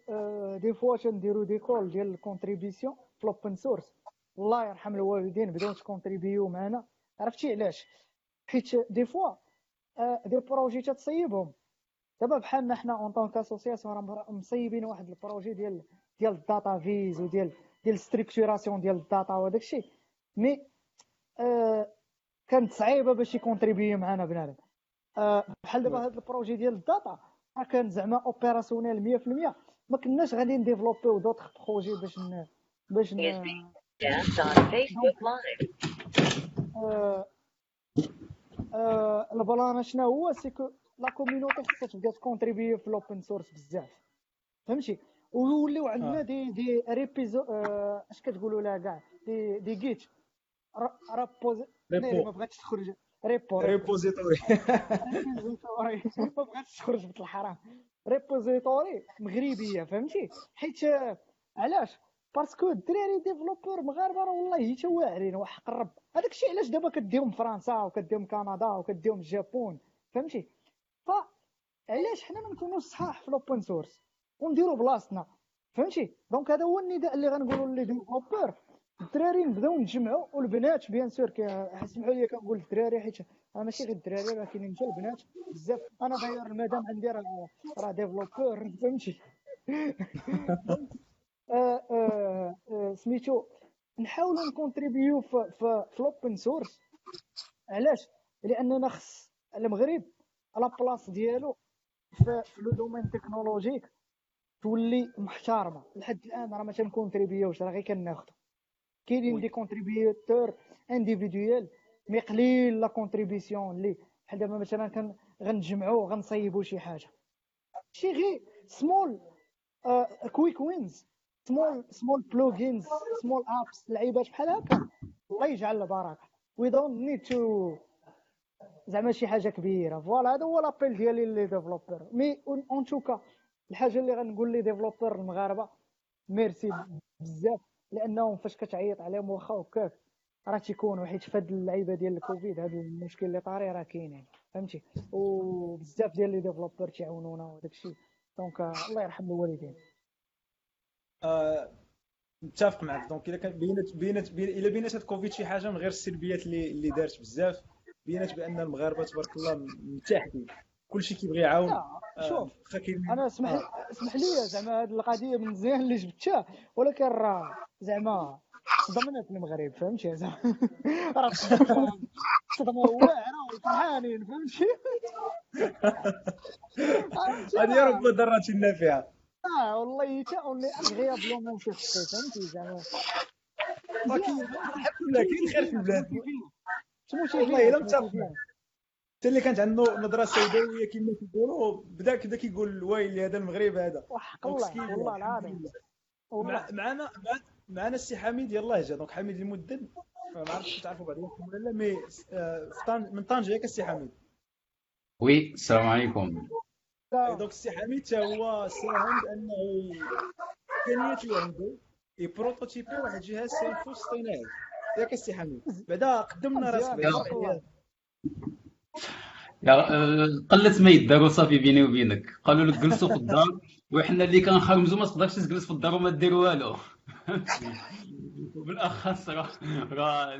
des fois تنديرو des calls ديال ال contribution في ال open source الله يرحم الوالدين بداو تكونتريبيو معنا. عرفتي علاش؟ حيت des fois des projets تتصيبهم. دابا بحالنا حنا en tant qu'association راه مصيبين واحد ال projet ديال ديال ال data viz وديال ديال structuration ديال ال data وداك الشيء. mais آه كانت صعيبة باش يكونتريبيو معنا بنادم. آه بحال دابا هذا ال projet ديال ال data راه كان زعما opérationnel 100% ما كناش غادي نديفلوبيو d'autres projets باش ن... باش ن... آه... آه... ال plan شنو هو؟ c'est que la community خصها تبدا تكونتريبي في ال open source بزاف. فهمتي؟ ويوليو عندنا des des repos اش كتقولوا لها كاع؟ des des git repos ما بغاتش تخرج. repo repository. ما بغاتش تخرج بنت الحرام. repository مغربية فهمتي؟ حيت علاش؟ parce que الدراري développeurs مغاربة راه والله حتى واعرين وحق الرب. هذاك الشيء علاش دابا كديهم فرنسا وكديهم كندا وكديهم الجابون فهمتي؟ ف علاش حنا ما نكونوش صحاح في ال open source ونديرو بلاصتنا فهمتي؟ donc هذا هو النداء اللي غنقولوا les développeurs الدراري نبداو نتجمعوا والبنات bien sûr اسمحوا لي كنقول الدراري حيت أنا ماشي غير الدراري راه كاينين حتى البنات بزاف. أنا داير المدام عندي راه راه développeur فهمتي؟ (laughs) آه، آه، سميتو نحاولوا نكونتريبيو في في, ال open source علاش؟ لأننا خص المغرب على place ديالو في le domaine technologique تولي محترمة. لحد الآن راه ما تنكونتريبيوش راه غير كناخذ كاينين des contributeurs individuels mais قليل la contribution اللي بحال دابا مثلا كان غنجمعوا غنصيبوا شي حاجة. شي غير small quick wins small small plugins small apps لعيبات بحال هكا. الله يجعل البركه we don't need to زعما شي حاجة كبيرة. voilà هذا هو l'appel ديالي les développeurs mais en tout cas الحاجة اللي غنقول les développeurs المغاربة ميرسي بزاف. لأنهم فاش كتعيط عليهم واخا هكاك راه تيكونوا حيت فهاد اللعيبة ديال الكوفيد هذا المشكل اللي طاري راه كاينين فهمتي؟ وبزاف ديال les développeurs تيعاونونا وداك الشيء donc الله يرحم الوالدين. آه، متفق معك donc إلا كان بينت بينت إلا بينت هاد كوفيد شي حاجة من غير السلبيات اللي اللي دارت بزاف بينت بأن المغاربة تبارك الله متحدين كلشي كيبغي يعاون. آه، شوف أنا اسمح اسمح لي زعما هاد القضية من مزيان اللي جبتها ولكن راه زعما صدمنا في المغرب فهمتي؟ (laughs) زعما راه صدمة واعرة وفرحانين فهمتي؟ هذه رب ضرات النافعه آه والله حتى اونلي أغياب لو مون في فهمتي زعما؟ ولكن الحمد لله كاين خير في البلاد. والله إلا متفق حتى اللي كانت عنده نظرة سوداوية كما كيقولوا بدا كدا كيقول ويلي هذا المغرب هذا. وحق الله مسكين، والله العظيم. معنا مع- معنا السي حميد يلاه جا. donc حميد المدن. ما عرفتش تعرفوا بعضكم ولا لا mais آه، من طنجة ياك السي حميد. oui السلام عليكم. donc السي حميد حتى هو ساهم بأنه امكانيات اللي عنده ي prototyper واحد الجهاز تنفس اصطناعي ياك السي حميد. بعدا قدمنا راسك مزيان، بعدا والله. يا آه، قلت ما يداروا صافي بيني وبينك. قالوا لك جلسوا في الدار وحنا اللي كنخرمزوا ما تقدرش تجلس في الدار وما دير والو. (laughs) وبالاخص راه راه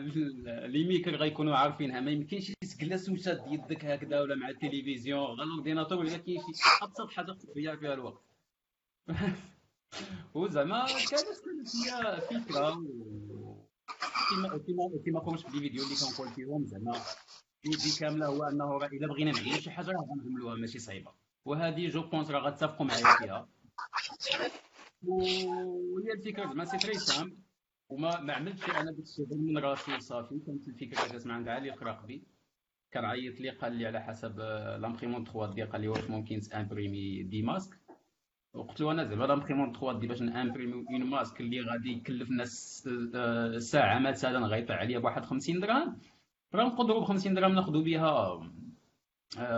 les makers غيكونوا عارفينها. ما يمكنش تجلس وشاد يدك هكذا ولا مع التلفزيون. غير ال ordinateur ولا كاين شي أبسط حاجة تضيع فيها الوقت. (laughs) وزعما كانت هي فكرة كما كما كما قلت في الفيديو اللي كنقول فيهم زعما ال idée كاملة هو أنه راه الا بغينا نعيشوا شي حاجة راه غنعملوها ماشي صعيبة. وهذه je pense راه غتفقوا معايا فيها. وهي الفكرة زعما c'est très simple وما ما عملتش أنا داك الشيء من راسي وصافي. كانت الفكرة جات من عند علي القراقبي كان عيط لي قال لي على حسب l'imprimante 3D قال لي واش ممكن ت imprimer des masques. وقلت له أنا زعما l'imprimante 3D باش ن imprimer un masque اللي غادي يكلفنا آه، ساعه مثلا غيطلع عليا بواحد 50 درهم. راه نقدروا ب 50 درهم ناخذوا بها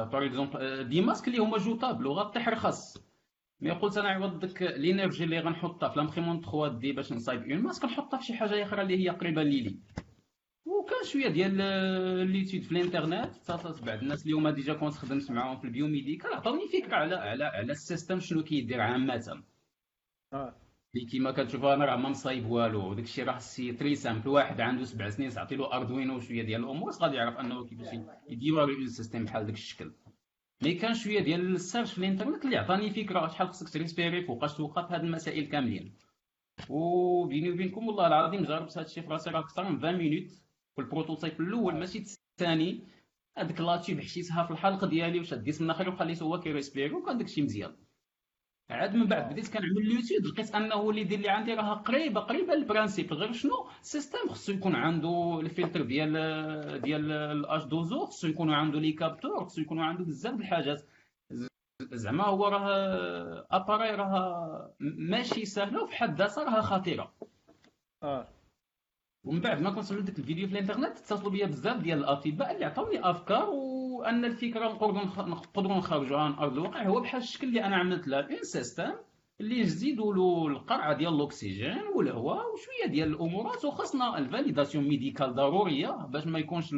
par exemple des masques اللي هما jetables وغطيح رخص mais قلت أنا عوض ديك l'énergie اللي غنحطها في l'imprimante 3D باش نصايب un masque نحطها في شي حاجة أخرى اللي هي قريبة ليلي. وكان شوية ديال l'étude في الإنترنت اتصلت بعض الناس اللي هما déjà كنت خدمت معاهم في ال biomédical عطاوني فكرة على على على ال système شنو كيدير عامة. آه. اللي كيما كتشوف أنا راه ما مصايب والو. وداك الشيء راه c'est très simple واحد عنده سبع سنين تعطي له Arduino وشوية ديال الأمور غادي يعرف أنه كيفاش يدير un système بحال داك الشكل mais كان شوية ديال ال search في الإنترنت اللي عطاني فكرة شحال خصك ت respirer فوقاش توقف هاد المسائل كاملين. وبيني وبينكم والله العظيم جربت هاد الشيء في راسي راه أكثر من 20 minutes في ال prototype الأول ماشي الثاني هذيك la tube حشيتها في الحلق ديالي وشديت من اخر وخليته هو كي respirer وكان داكشي مزيان. عاد من بعد بديت كنعمل اليوتيوب لقيت أنه اللي يدير اللي عندي راه قريبه قريبه لل principe غير شنو؟ ال système خصو يكون عنده الفلتر ديال ديال ال H2O خصو يكون عنده les capteurs خصو يكون عنده بزاف د الحاجات. زعما هو راه appareil راه ماشي سهله وفي حد ذاتها راه خطيرة. آه. ومن بعد ما كنت ديك الفيديو في الإنترنت اتصلوا بيا بزاف ديال الأطباء اللي عطاوني أفكار وان الفكرة نقدروا نخ- نقدروا نخرجوها عن أرض الواقع. هو بحال الشكل اللي أنا عملت له un système اللي نزيدوا له القرعة ديال الأكسجين والهواء وشوية ديال الأمورات وخاصنا ال validation médicale ضرورية باش ما يكونش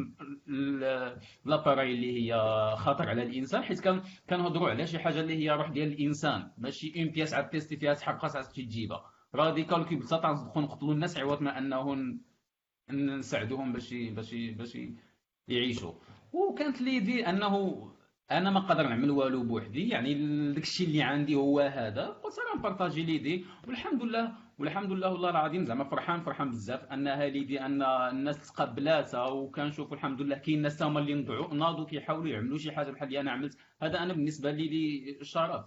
l'appareil اللي هي خطر على الإنسان حيت كان كنهضروا على شي حاجة اللي هي روح ديال الإنسان. ماشي une pièce عاد ت tester فيها تحرقها عاد تمشي تجيبها. راه des calculs ببساطه ندخلوا نقتلوا الناس عوض ما أنه نساعدوهم باش باش باش يعيشوا وكانت l'idée أنه أنا ما قادر نعمل والو بوحدي يعني داك الشيء اللي عندي هو هذا. قلت أنا ن partager l'idée والحمد لله والحمد لله والله العظيم زعما فرحان فرحان بزاف أنها l'idée أن الناس تقبلاتها. وكنشوف الحمد لله كاين ناس هما اللي نضعوا ناضوا كيحاولوا يعملوا شي حاجة بحال اللي أنا عملت. هذا أنا بالنسبة لي لي شرف.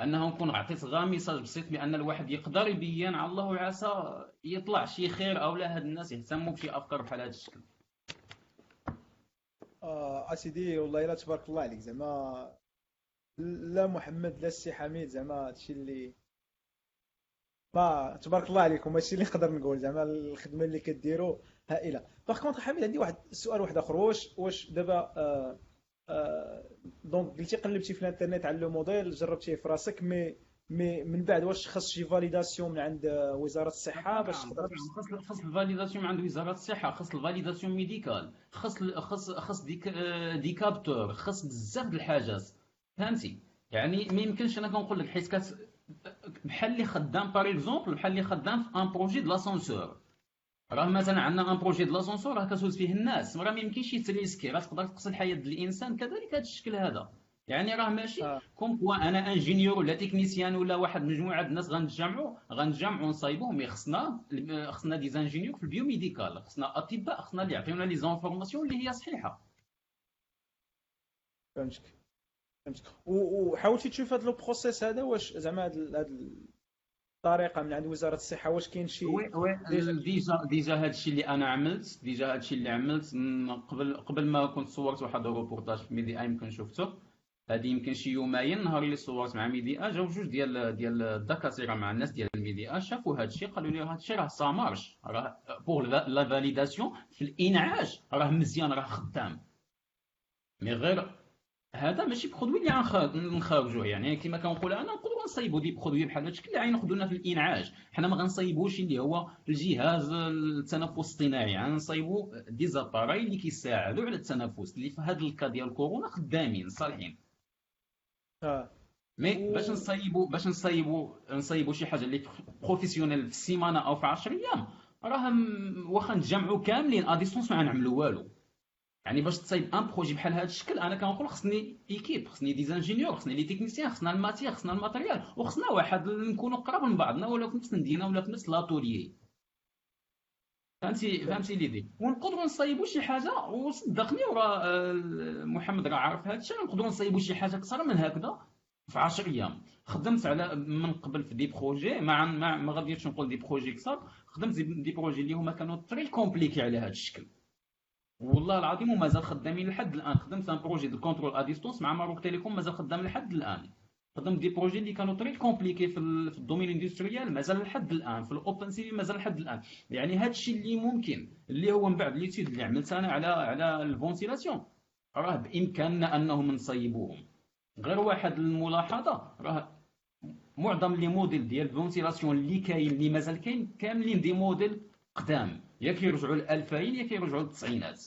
أنه نكون عطيت message بسيط بأن الواحد يقدر يبين على الله وعسى يطلع شي خير أو لا. هاد الناس يهتموا بشي أفكار بحال هذا الشكل. آه آسيدي والله إلا تبارك الله عليك. زعما لا محمد لا السي حميد زعما هادشي اللي ما تبارك الله عليكم هادشي اللي نقدر نقول زعما الخدمة اللي كديروا هائلة. par contre حميد عندي واحد السؤال واحد آخر. واش واش دابا آه آه donc قلتي قلبتي في الإنترنت على le modèle جربتيه في راسك مي مي من بعد واش خاص شي validation من عند وزارة الصحة باش تقدر خاص خاص ال validation من عند وزارة الصحة خاص ال validation médicale خاص خاص خاص ديك des capteurs خاص بزاف د الحاجات. فهمتي؟ يعني ما يمكنش أنا كنقول لك حيت كت بحال اللي خدام par exemple بحال اللي خدام في un projet de l'ascenseur راه مثلا عندنا un projet de l'ascenseur راه كتوز فيه الناس. راه ما يمكنش يت risquer راه تقدر تقصد الحياة ديال الإنسان. كذلك هذا الشكل هذا. يعني راه ماشي. آه. comme quoi أنا ingénieur ولا technicien ولا واحد مجموعة الناس غنتجمعوا غنتجمعوا ونصايبوهم mais خصنا خصنا des ingénieurs في ال biomédical خصنا أطباء خصنا اللي يعطيونا les informations اللي هي صحيحة. فهمتك. فهمتك. وحاولتي تشوف هذا le process هذا واش زعما هاد الطريقة من عند وزارة الصحة واش كاين شي oui oui déjà- déjà هذا الشيء اللي أنا عملت déjà هذا الشيء اللي عملت قبل قبل ما كنت صورت واحد الروبورتاج في ميدي اي يمكن شفته هذه يمكن شي يومين نهار اللي صورت مع ميدي جاو جوج ديال ديال الدكاتره مع الناس ديال الميدي آ شافوا هذا الشيء قالوا لي هذا الشيء راه ça marche راه pour la validation في الإنعاش راه مزيان راه خدام. mais غير هذا ماشي produit اللي غنخ- نخرجوه يعني كما كنقول أنا نقدروا نصايبوا des produits بحال هادشي اللي غينخدو لنا في الإنعاش. حنا ما غنصايبوش اللي هو الجهاز التنفس الاصطناعي غنصايبوا des appareils اللي كيساعدوا على التنفس اللي في هذا ال cas ديال كورونا خدامين صالحين. آه. mais باش نصايبوا باش نصايبوا نصايبوا شي حاجة اللي professionnel في السيمانه أو في 10 أيام. راه واخا نتجمعوا كاملين à distance ما غنعملوا والو. يعني باش تصايب un projet بحال هذا الشكل أنا كنقول خصني équipe خصني des ingénieurs خصني les techniciens خصنا ال matière خصنا ال matériel وخصنا واحد نكونوا قراب من بعضنا ولا في نفس المدينة ولا في نفس l'atelier فهمتي فهمتي l'idée. ونقدروا نصايبوا شي حاجة وصدقني وراه آه، محمد راه عارف هذا الشيء. نقدروا نصايبوا شي حاجة أكثر من هكذا في 10 أيام. خدمت على من قبل في des projets ما ما, ما غاديش نقول des projets كثر خدمت des des projets اللي هما كانوا très compliqués على هذا الشكل. والله العظيم ومازال خدامين لحد الآن. خدمت un projet de contrôle à distance مع Maroc Telecom مازال خدام لحد الآن. خدمت des projets اللي كانوا très compliqués في, في ال domaine industriel مازال لحد الآن. في الأوبن سي مازال لحد الآن. يعني هذا الشيء اللي ممكن اللي هو من بعد l'étude اللي عملت أنا على على ال ventilation. راه بإمكاننا أنهم نصيبوهم. غير واحد الملاحظة راه معظم les modèles ديال ال ventilation اللي كاين اللي مازال كاين كاملين des modèles قدام. يا كيرجعوا ل 2000 يا كيرجعوا للتسعينات.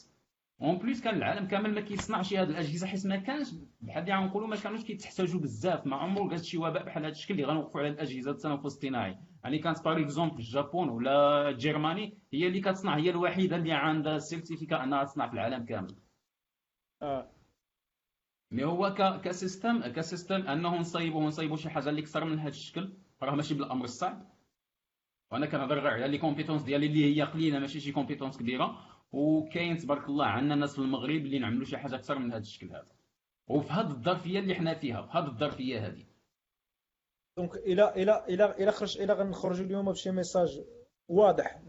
en plus كان العالم كامل ما كيصنعش هاد الاجهزه حيت ما كانش بحال اللي غنقولوا ما كانوش كيتحتاجوا بزاف ما عمره جات شي وباء بحال هذا الشكل اللي غنوقفوا على الاجهزه التنفس الاصطناعي يعني كانت par exemple الجابون ولا جيرماني هي اللي كتصنع هي الوحيده اللي عندها certificat انها تصنع في العالم كامل آه mais هو ك ك système ك système انه نصايبوا نصايبوا شي حاجة اللي أكثر من هذا الشكل راه ماشي بالامر الصعب وأنا كنهضر غير على les compétences ديالي اللي هي قليله ماشي شي compétences كبيره وكاين تبارك الله عندنا ناس في المغرب اللي نعملوا شي حاجة أكثر من هذا الشكل هذا. وفي هذه الظرفية اللي حنا فيها في هذه الظرفية هذه donc إلى إلى إلى إلى خرج إلى غنخرجوا اليوم بشي message واضح.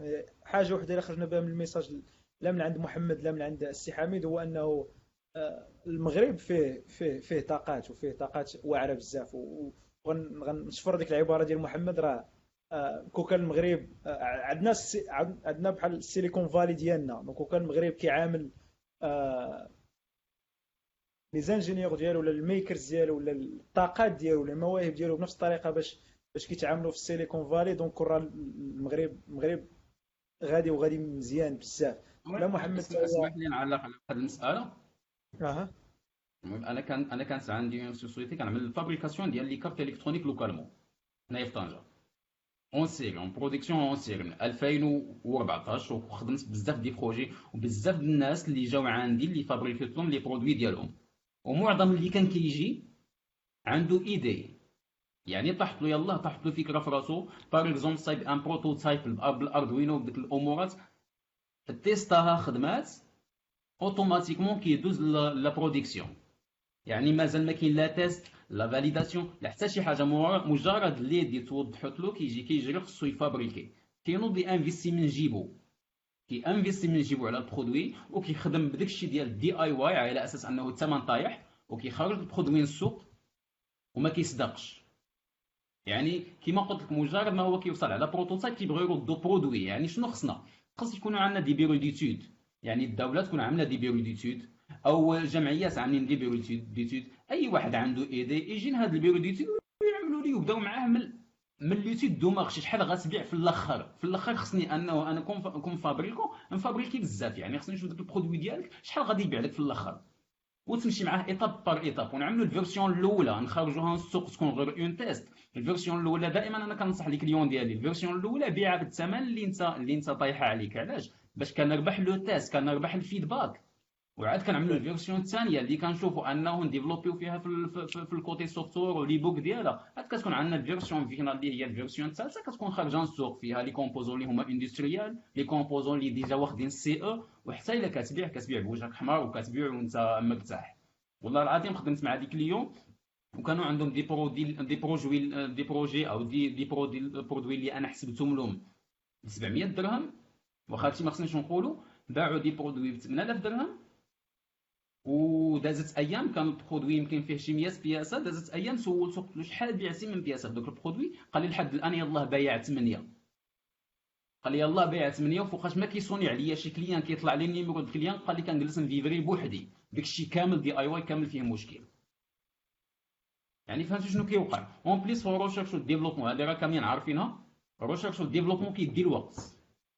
حاجة وحدة اللي خرجنا بها من ال message لا من عند محمد لا من عند السي حميد هو أنه آه، المغرب فيه فيه فيه طاقات وفيه طاقات واعرة بزاف. وغنشفر ديك العبارة ديال محمد راه كون كان المغرب آه، عندنا عندنا بحال ال Silicon Valley ديالنا. donc كون كان المغرب كيعامل آه، les ingénieurs ديالو ولا ال makers ديالو ولا الطاقات ديالو ولا المواهب ديالو بنفس الطريقة باش باش كيتعاملوا في ال Silicon Valley. donc راه المغرب المغرب غادي وغادي مزيان بزاف. لا محمد اسمح اسمح لي نعلق على هذه المسألة. أها. المهم أنا كان أنا كانت عندي une société كنعمل ال fabrication ديال les cartes électroniques localement هنايا في طنجه en série en production en série من 2014 وخدمت بزاف des projets وبزاف د الناس اللي جاو عندي اللي فابريكيت لهم les produits ديالهم ومعظم اللي كان كيجي عنده idée يعني طاحت له يلاه طاحت له فكره في راسو par exemple صايب un prototype بال Arduino بديك الامورات تيستاها خدمات automatiquement كيدوز la production يعني مازال ما كاين لا test لا validation لا حتى شي حاجة مجرد l'idée توضحت له كيجي كيجري خصو يفابريكي. كينوض انفيستي من جيبو. كي انفيستي من جيبو على ال produit وكيخدم بداك الشيء ديال DIY على أساس أنه الثمن طايح وكيخرج ال produit للسوق وما كيصدقش. يعني كيما قلت لك مجرد ما هو كيوصل على prototype كيبغيو يردوا produit. يعني شنو خصنا؟ خص يكونوا عندنا des bureaux d'études. يعني الدولة تكون عاملة des bureaux d'études. أو جمعيات عاملين des bureaux d'études أي واحد عنده idée يجي لهاد ال bureau d'études ويعملوا لي ويبداو معاه من من l'étude de marché شحال غتبيع في الأخر. في الأخر خصني انه أنا كون فابريكو. نفابريكي بزاف يعني. خصني نشوف داك ال produit ديالك شحال غادي يبيع لك في الأخر. وتمشي معاه étape par étape ونعملوا ال version الأولى. نخرجوها للسوق تكون غير en test. ال version الأولى دائما أنا كنصح les clients ديالي. ال version الأولى بيعها بالثمن اللي انت اللي انت طايحه عليك. علاش؟ باش كنربح le test كنربح ال feedback. وعاد كنعملوا ال version الثانية اللي كنشوفوا انه نديفلوبيو فيها في, في, في ال côté software و les bugs ديالها. عاد كتكون عندنا ال version finale اللي هي ال version الثالثة كتكون خارجة السوق فيها. les composants اللي هما industriels les composants اللي déjà واخدين CE وحتى إلا كتبيع كتبيع بوجهك حمر وكتبيع وأنت مرتاح. والله العظيم خدمت مع ديك اليوم وكانوا عندهم des produits des projets des projets أو des des produits produits اللي أنا حسبتهم لهم ب 700 درهم. واخا هادشي ما خصنيش نقولوا باعوا des produits ب 8000 درهم. ودازت أيام كان ال produit يمكن فيه شي 100 pièce دازت أيام سولته قلت له شحال بعتي من pièce. في دوك ال produits قال لي لحد الآن يلاه بايع 8 قال لي يلاه بايع 8 وفوقاش ما كيصوني عليا شي client كيطلع لي ال numéro د client قال لي كنجلس نفيفري بوحدي. داكشي كامل DIY كامل فيه مشكل. يعني فهمتوا شنو كيوقع؟ en plus فور recherche وال développement هذه راه كاملين عارفينها. ال recherche وال développement كيدي الوقت.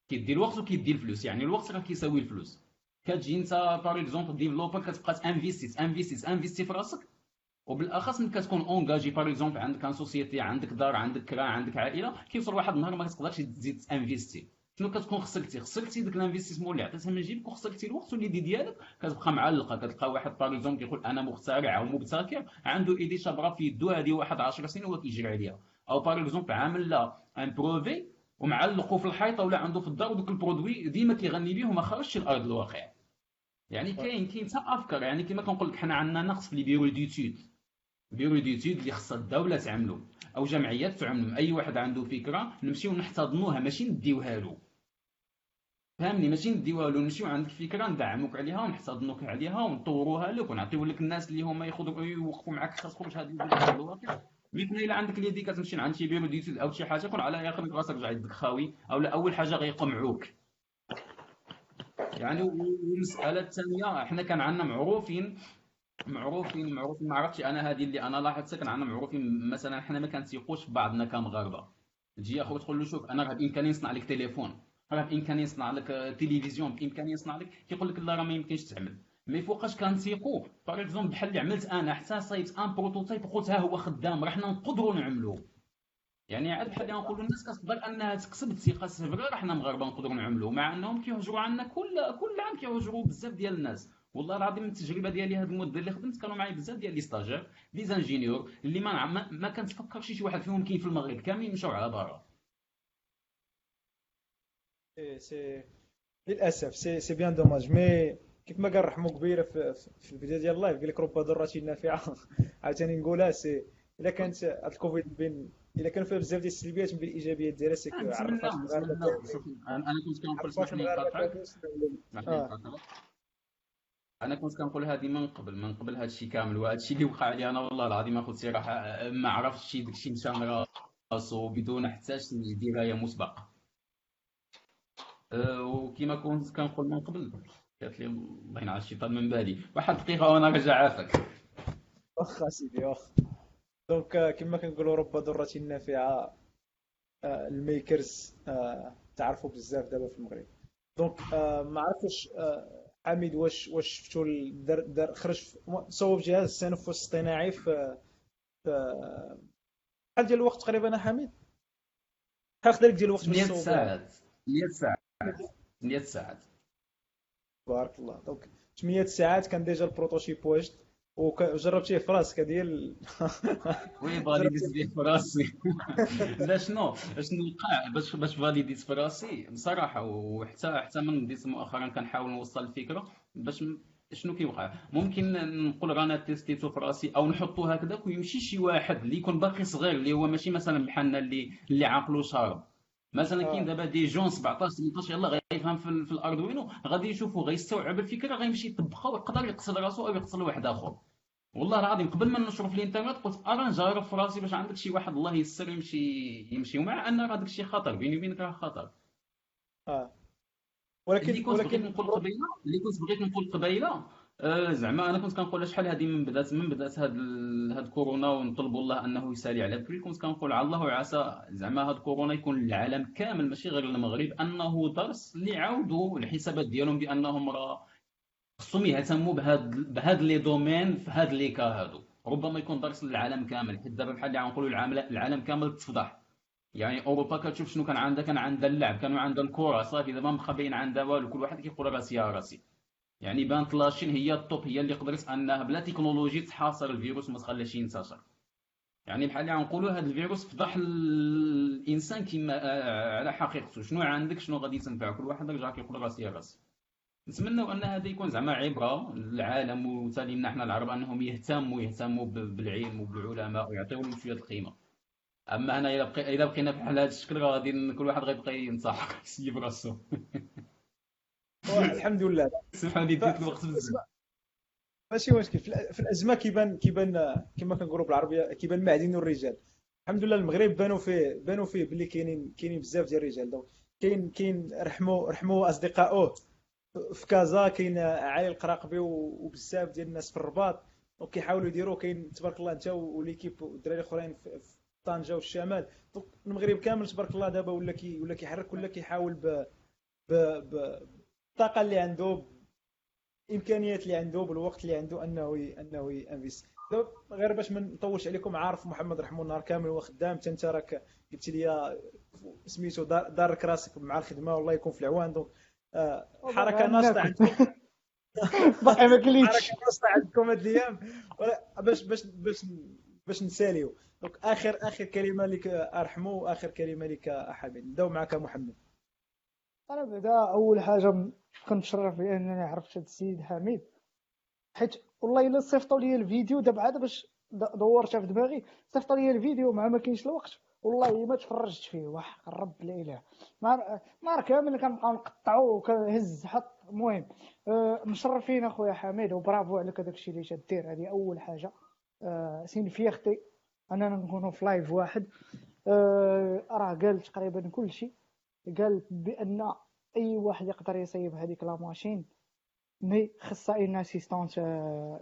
كيدي الوقت وكيدي الفلوس. يعني الوقت راه كيساوي الفلوس. كتجي انت par exemple développeur كتبقى ت investir ت investir ت investir في راسك وبالاخص ملي كتكون engagé par exemple عندك une société عندك دار عندك كرا عندك عائله كيوصل واحد النهار ما كتقدرش تزيد ت investir شنو كتكون خسرتي خسرتي ديك ال investissement اللي عطيتها من جيبك وخسرتي الوقت وال idée ديالك كتبقى معلقه كتلقى واحد par exemple كيقول أنا مخترع أو مبتكر عنده idée شابره في يدو هذه واحد 10 سنين وهو كيجري عليها أو par exemple عامل لا un brevet ومعلقو في الحيطه ولا عنده في الدار ودوك ال produit ديما كيغني بيه وما خرجش لارض الواقع يعني كاين كاين حتى أفكار. يعني كما كنقول لك حنا عندنا نقص في les bureaux d'études. bureaux d'études اللي خصها الدولة تعملو أو جمعيات تعملو. أي واحد عنده فكرة نمشيو نحتضنوها ماشي نديوها له فهمني؟ ماشي نديوها له نمشيو عندك فكرة ندعموك عليها ونحتضنوك عليها ونطوروها لك ونعطيو لك الناس اللي هما ياخذوا يوقفوا معك حتى تخرج هذه الفكرة الواقع. مثل إلا عندك ال idée كتمشي عند شي bureau d'études أو شي حاجة كون على اخر راسك رجع يدك خاوي أو لا أول حاجة غيقمعوك. يعني والمساله الثانية حنا كان عندنا معروفين معروفين معروفين. ما عرفتش أنا هذه اللي أنا لاحظتها كان عندنا معروفين. مثلا حنا ما كنثيقوش بعضنا كمغاربه تجي أخوك تقول له شوف أنا راه بإمكاني نصنع لك تليفون. راه بإمكاني نصنع لك تلفزيون بإمكاني نصنع لك. كيقول لك لا راه ما يمكنش تعمل. mais فوقاش كنثيقوا par exemple بحال اللي عملت أنا حتى صايبت un prototype قلت ها هو خدام راه حنا نقدروا نعملوه. يعني عاد بحال اللي غنقولوا الناس كتقدر أنها تكسب الثقة السفريه راه حنا مغاربة نقدروا نعملوه مع أنهم كيهجروا عنا كل كل عام كيهجروا بزاف ديال الناس. والله العظيم من التجربة ديالي هذه المده اللي خدمت كانوا معايا بزاف ديال les stagiaires les ingénieurs اللي ما نعم- ما, ما كنتفكرش شي واحد فيهم كاين في المغرب كاملين مشاو على برا. c'est للأسف c'est c'est bien dommage mais كيف ما قال رحمو قبيله في, في- البدايه ديال اللايف قال لك رب ضاره نافعه (laughs) عاوتاني نقولها سي إلا كانت هاد الكوفيد بين الا كان فيها بزاف ديال السلبيات من الايجابيات ديالها سي كو نتمنى عرفات المغاربه أنا كنت كنقول نقاطعك آه. أنا كنت كنقول هذه من قبل من قبل هذا الشيء كامل وهذا الشيء اللي وقع لي أنا والله العظيم اخذ صراحة ما عرفتش شي داكشي مشى من راسو بدون حتى شي دراية مسبقة. أه، وكما كنت كنقول من قبل قالت لي الله ينعس الشيطان من بالي واحد دقيقه وأنا راجع عافاك. واخا سيدي واخا. دونك آه، كما كنقولوا رب ضاره نافعة آه، الميكرز آه، تعرفوا بزاف دابا في المغرب. دونك ما عرفتش حميد واش واش شفتوا دار دار خرج صوب جهاز التنفس الاصطناعي في شحال ديال الوقت تقريبا حميد؟ شحال خدا لك ديال الوقت باش 100 تصوب ساعات. 100 ساعات. 100 ساعات. بارك الله. donc 800 ساعات كان déjà ال prototype واجد. وجربتيه في راسك ديال (laughs) oui (laughs) validé-ت به في راسي لا شنو؟ شنو وقع باش باش validé-ت في راسي بصراحة وحتى حتى من بديت مؤخرا كنحاول نوصل الفكرة باش شنو كيوقع؟ ممكن نقول رانا testé-تو في راسي أو نحطو هكذاك ويمشي شي واحد اللي يكون باقي صغير اللي هو ماشي مثلا بحالنا اللي اللي عاقلو شارب. مثلا آه. كاين دابا دي جون 17 18 يلاه غيفهم في, في الأردوينو غادي يشوفو غيستوعب الفكرة غيمشي يطبقها ويقدر يقتل راسو أو يقتل واحد آخر. والله العظيم قبل ما نشرو في الإنترنت قلت ارا نجرب في راسي باش عندك شي واحد الله يسر يمشي يمشي ومع أن راه داك الشيء خطر بيني وبينك راه خطر. آه. اللي ولكن كنت بغيت ولكن نقول قبيله اللي كنت بغيت نقول قبيلة آه زعما أنا كنت كنقول شحال هذه من بدات من بدات هاد هاد كورونا ونطلبوا الله أنه يسالي على الكل كنت كنقول على الله وعسى زعما هاد كورونا يكون للعالم كامل ماشي غير المغرب أنه درس اللي يعاودوا الحسابات ديالهم بأنهم راه خصهم يهتموا بهاد بهاد لي دومين في هاد لي كا هادو. ربما يكون درس للعالم كامل حيت دابا بحال اللي غنقولوا العالم كامل تفضح. يعني أوروبا كتشوف شنو كان عندها كان عندها اللعب كانوا عندها الكرة صافي دابا مخبيين عندها والو كل واحد كيقول راسي يا راسي. يعني بانت لاشين هي الطوب هي اللي قدرت إنها بلا تكنولوجي تحاصر الفيروس وما تخليش ينتشر. يعني بحال اللي غنقولوا هذا الفيروس فضح الإنسان كما آه، على حقيقته. شنو عندك؟ شنو غادي تنفع كل واحد رجع كيقول راسي راسي. نتمنوا أن هذا يكون زعما عبرة للعالم وثاني لنا حنا العرب أنهم يهتموا يهتموا بالعلم وبالعلماء ويعطيو لهم شوية القيمة. أما أنا اذا بقينا بحال هذا الشكل غادي كل واحد غيبقى ينصح (laughs) يسيب راسو. (laughs) الحمد لله. سبحان الله ديت الوقت بزاف ماشي مشكل في الأزمة كيبان كيبان كما كنقولوا بالعربية كيبان المعدن والرجال. الحمد لله المغرب بانوا فيه بانوا فيه باللي كاينين كاينين بزاف ديال الرجال. دونك كاين كاين رحموا رحموا اصدقائه في كازا كاين علي القراقبي وبزاف ديال الناس في الرباط. وكيحاولوا يديروا كاين تبارك الله انت وليكيب والدراري الأخرين في طنجة والشمال المغرب كامل تبارك الله دابا ولا كي ولا كيحرك ولا كيحاول ب بالطاقه اللي عنده الامكانيات اللي عنده بالوقت اللي عنده أنه أنه انفيست غير باش ما نطولش عليكم عارف محمد رحمه النهار كامل هو خدام أنت راك قلت لي سميتو دارك راسك مع الخدمة والله يكون في العوان. donc آه، حركة ناشطه عندكم. باقي (laughs) ما كليتش حركة ناشطه عندكم هاد الأيام. باش باش باش باش نساليو. donc آخر آخر كلمة لك أرحمو وآخر كلمة لك حميد نبداو معك محمد. أنا بعدا أول حاجة كنتشرف بأنني عرفت هذا السيد حميد حيت والله إلا صيفطوا لي الفيديو دابا عاد باش دورتها في دماغي صيفطوا لي الفيديو مع ما كاينش الوقت. والله ما تفرجت فيه وحق الرب لا إله. نهار كامل كنبقاو نقطعو وكنهز حط المهم أه مشرفين أخويا حميد وبرافو عليك هذاك الشيء اللي تدير هذه أول حاجة. أه c'est une fierté اننا نكونوا في live واحد. أه راه قال تقريبا كل شيء قال بأن أي واحد يقدر يصيب هذيك la machine mais خصها une assistance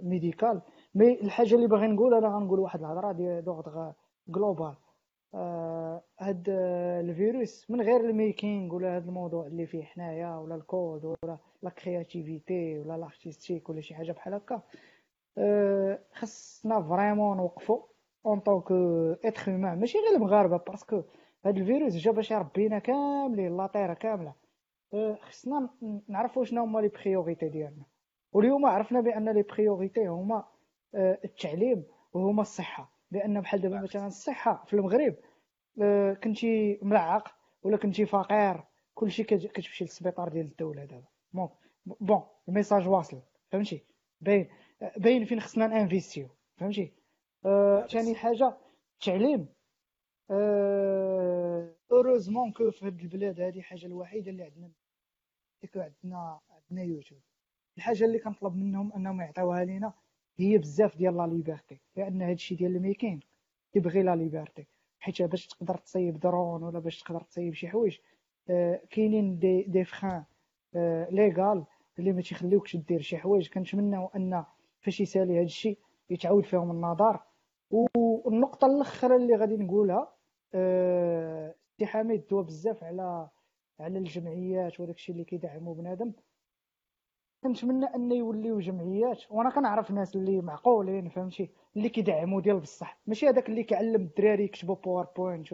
médicale mais الحاجة اللي باغي نقول أنا غنقول واحد الهضرة ديال d'ordre global هاد الفيروس من غير ال making ولا هاد الموضوع اللي فيه حنايا ولا الكود ولا la créativité ولا l'artistique ولا شي حاجة بحال هكا. خصنا vraiment نوقفو en tant qu'être humain ماشي غير المغاربة parce que هاد الفيروس جا باش يربينا كاملين la terre كاملة. أه، خصنا نعرفوا شنو هما les priorités ديالنا. واليوم عرفنا بأن les priorités هما أه، التعليم وهما الصحة. لأن بحال دابا مثلا الصحة في المغرب أه، كنتي ملعق ولا كنتي فقير كلشي كتمشي للسبيطار ديال الدولة دابا. bon bon ال message واصل فهمتي؟ باين باين فين خصنا ن investi و فهمتي؟ ثاني حاجة التعليم. heureusement que في هاد البلاد هادي حاجة الوحيدة اللي عندنا. عندنا عندنا يوتيوب. الحاجة اللي كنطلب منهم أنهم يعطيوها لينا هي بزاف ديال la liberté. لأن هادشي ديال ال making كيبغي la liberté. حيت باش تقدر تصيب درون ولا باش تقدر تصيب شي حوايج آه كاينين des des freins آه légal اللي ما تيخليوكش دير شي حوايج. كنتمناو أن فاش يسالي هاد الشيء يتعاود فيهم النظر. والنقطه الأخرى اللي غادي نقولها سي حميد دوا بزاف على على الجمعيات وداك الشيء اللي كيدعموا بنادم. كنتمنى أن يوليو جمعيات وأنا كنعرف ناس اللي معقولين فهمتي؟ اللي كيدعموا ديال بصح. ماشي هذاك اللي كيعلم الدراري يكتبوا PowerPoint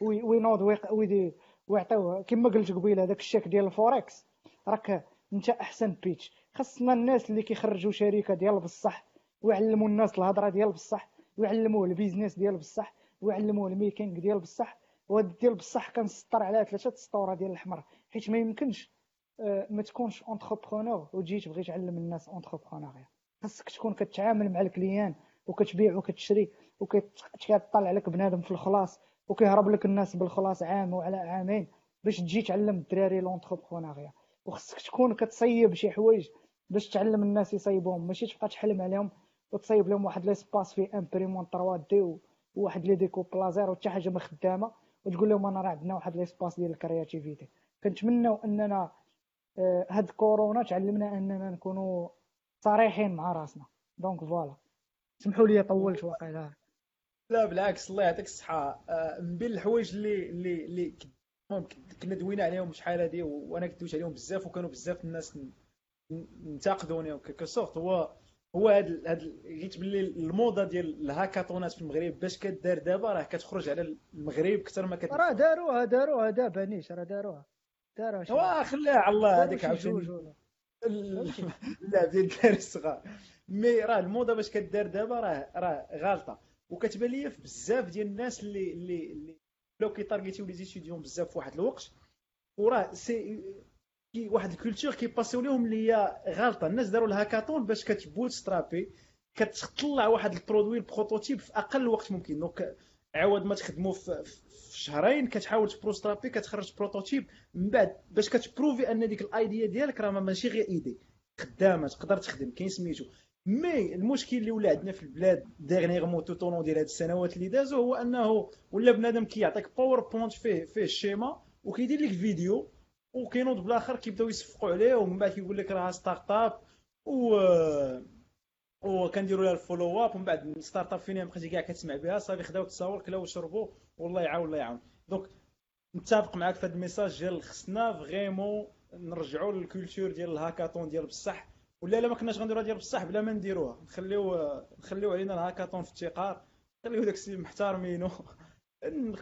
وينوض ويدي ويعطيوه كما قلت قبيلة هذاك الشيك ديال الفوركس. راك أنت أحسن pitch. خاصنا الناس اللي كيخرجوا شركة ديال بصح ويعلموا الناس الهضرة ديال بصح ويعلموه ال business ديال بصح. ويعلموه ال making ديال بصح. وهاد ديال بصح كنسطر على ثلاثة سطوره ديال الحمر حيت ما يمكنش آه، ما تكونش entrepreneur وتجي تبغي تعلم الناس entrepreneuriat خاصك تكون كتعامل مع ال client وكتبيع وكتشري وكتطلع لك بنادم في الخلاص وكيهرب لك الناس بالخلاص عام وعلى عامين باش تجي تعلم الدراري l'entrepreneuriat وخصك تكون كتصيب شي حوايج باش تعلم الناس يصيبوهم. ماشي تبقى تحلم عليهم وتصيب لهم واحد l'espace فيه imprimante 3D وواحد les découpes laser وحتى حاجة ما خدامه وتقول لهم أنا راه عندنا واحد l'espace ديال ال créativité كنتمناو أننا آه، هاد كورونا تعلمنا أننا نكونوا صريحين مع راسنا. donc voilà. سمحوا لي طولت واقيلا. لا بالعكس الله يعطيك الصحة. آه، من بين الحوايج اللي اللي اللي كنا دوينا عليهم شحال هادي وأنا كنت دويت عليهم بزاف وكانوا بزاف الناس انتقدوني quelque sorte هو هو هاد هاد قلت باللي الموضة ديال الهاكاطونات في المغرب باش كدار دابا راه كتخرج على المغرب أكثر ما كتخرج راه داروها داروها دابا نيش راه داروها. داروها خليها على الله هذيك عاوتاني. اللعب (laughs) ديال الدراري الصغار. mais راه الموضة باش كدار دابا راه راه غالطة. وكتبان ليا في بزاف ديال الناس اللي اللي اللي ولاو كي targeti و les étudiants بزاف في واحد الوقت وراه c'est que واحد ال culture كي passi و ليهم اللي هي غالطة. الناس داروا الهاكاطون باش كت bootstrapi كتطلع واحد ال produit ال prototype في أقل وقت ممكن. donc عوض ما تخدمو في, في شهرين كتحاول ت bootstrapi كتخرج prototype. من بعد باش كت prouvi أن ديك ال idea ديالك راه ماشي غير idée. خدامة تقدر تخدم كاين سميتو. mais المشكل اللي ولا عندنا في البلاد dernièrement tout au long ديال هاد السنوات اللي دازو هو أنه ولا بنادم كيعطيك PowerPoint فيه فيه ال schéma وكيدير لك فيديو وكينوض بالاخر كيبداو يصفقوا عليه ومن بعد كيقول لك راه start-up و وكنديروا لها ال follow-up ومن بعد start-up فين بقيتي كاع كتسمع بها صافي خداو تصاور كلاو وشربوا والله يعاون الله يعاون. donc متفق معاك في هذا ال message ديال خصنا vraiment نرجعوا لل culture ديال الهاكاطون ديال بصح ولا الا ما كناش غنديروها ديال بصح بلا ما نديروها. نخليو نخليو علينا الهاكاطون في التقار نخليو داك السيد محترمينو.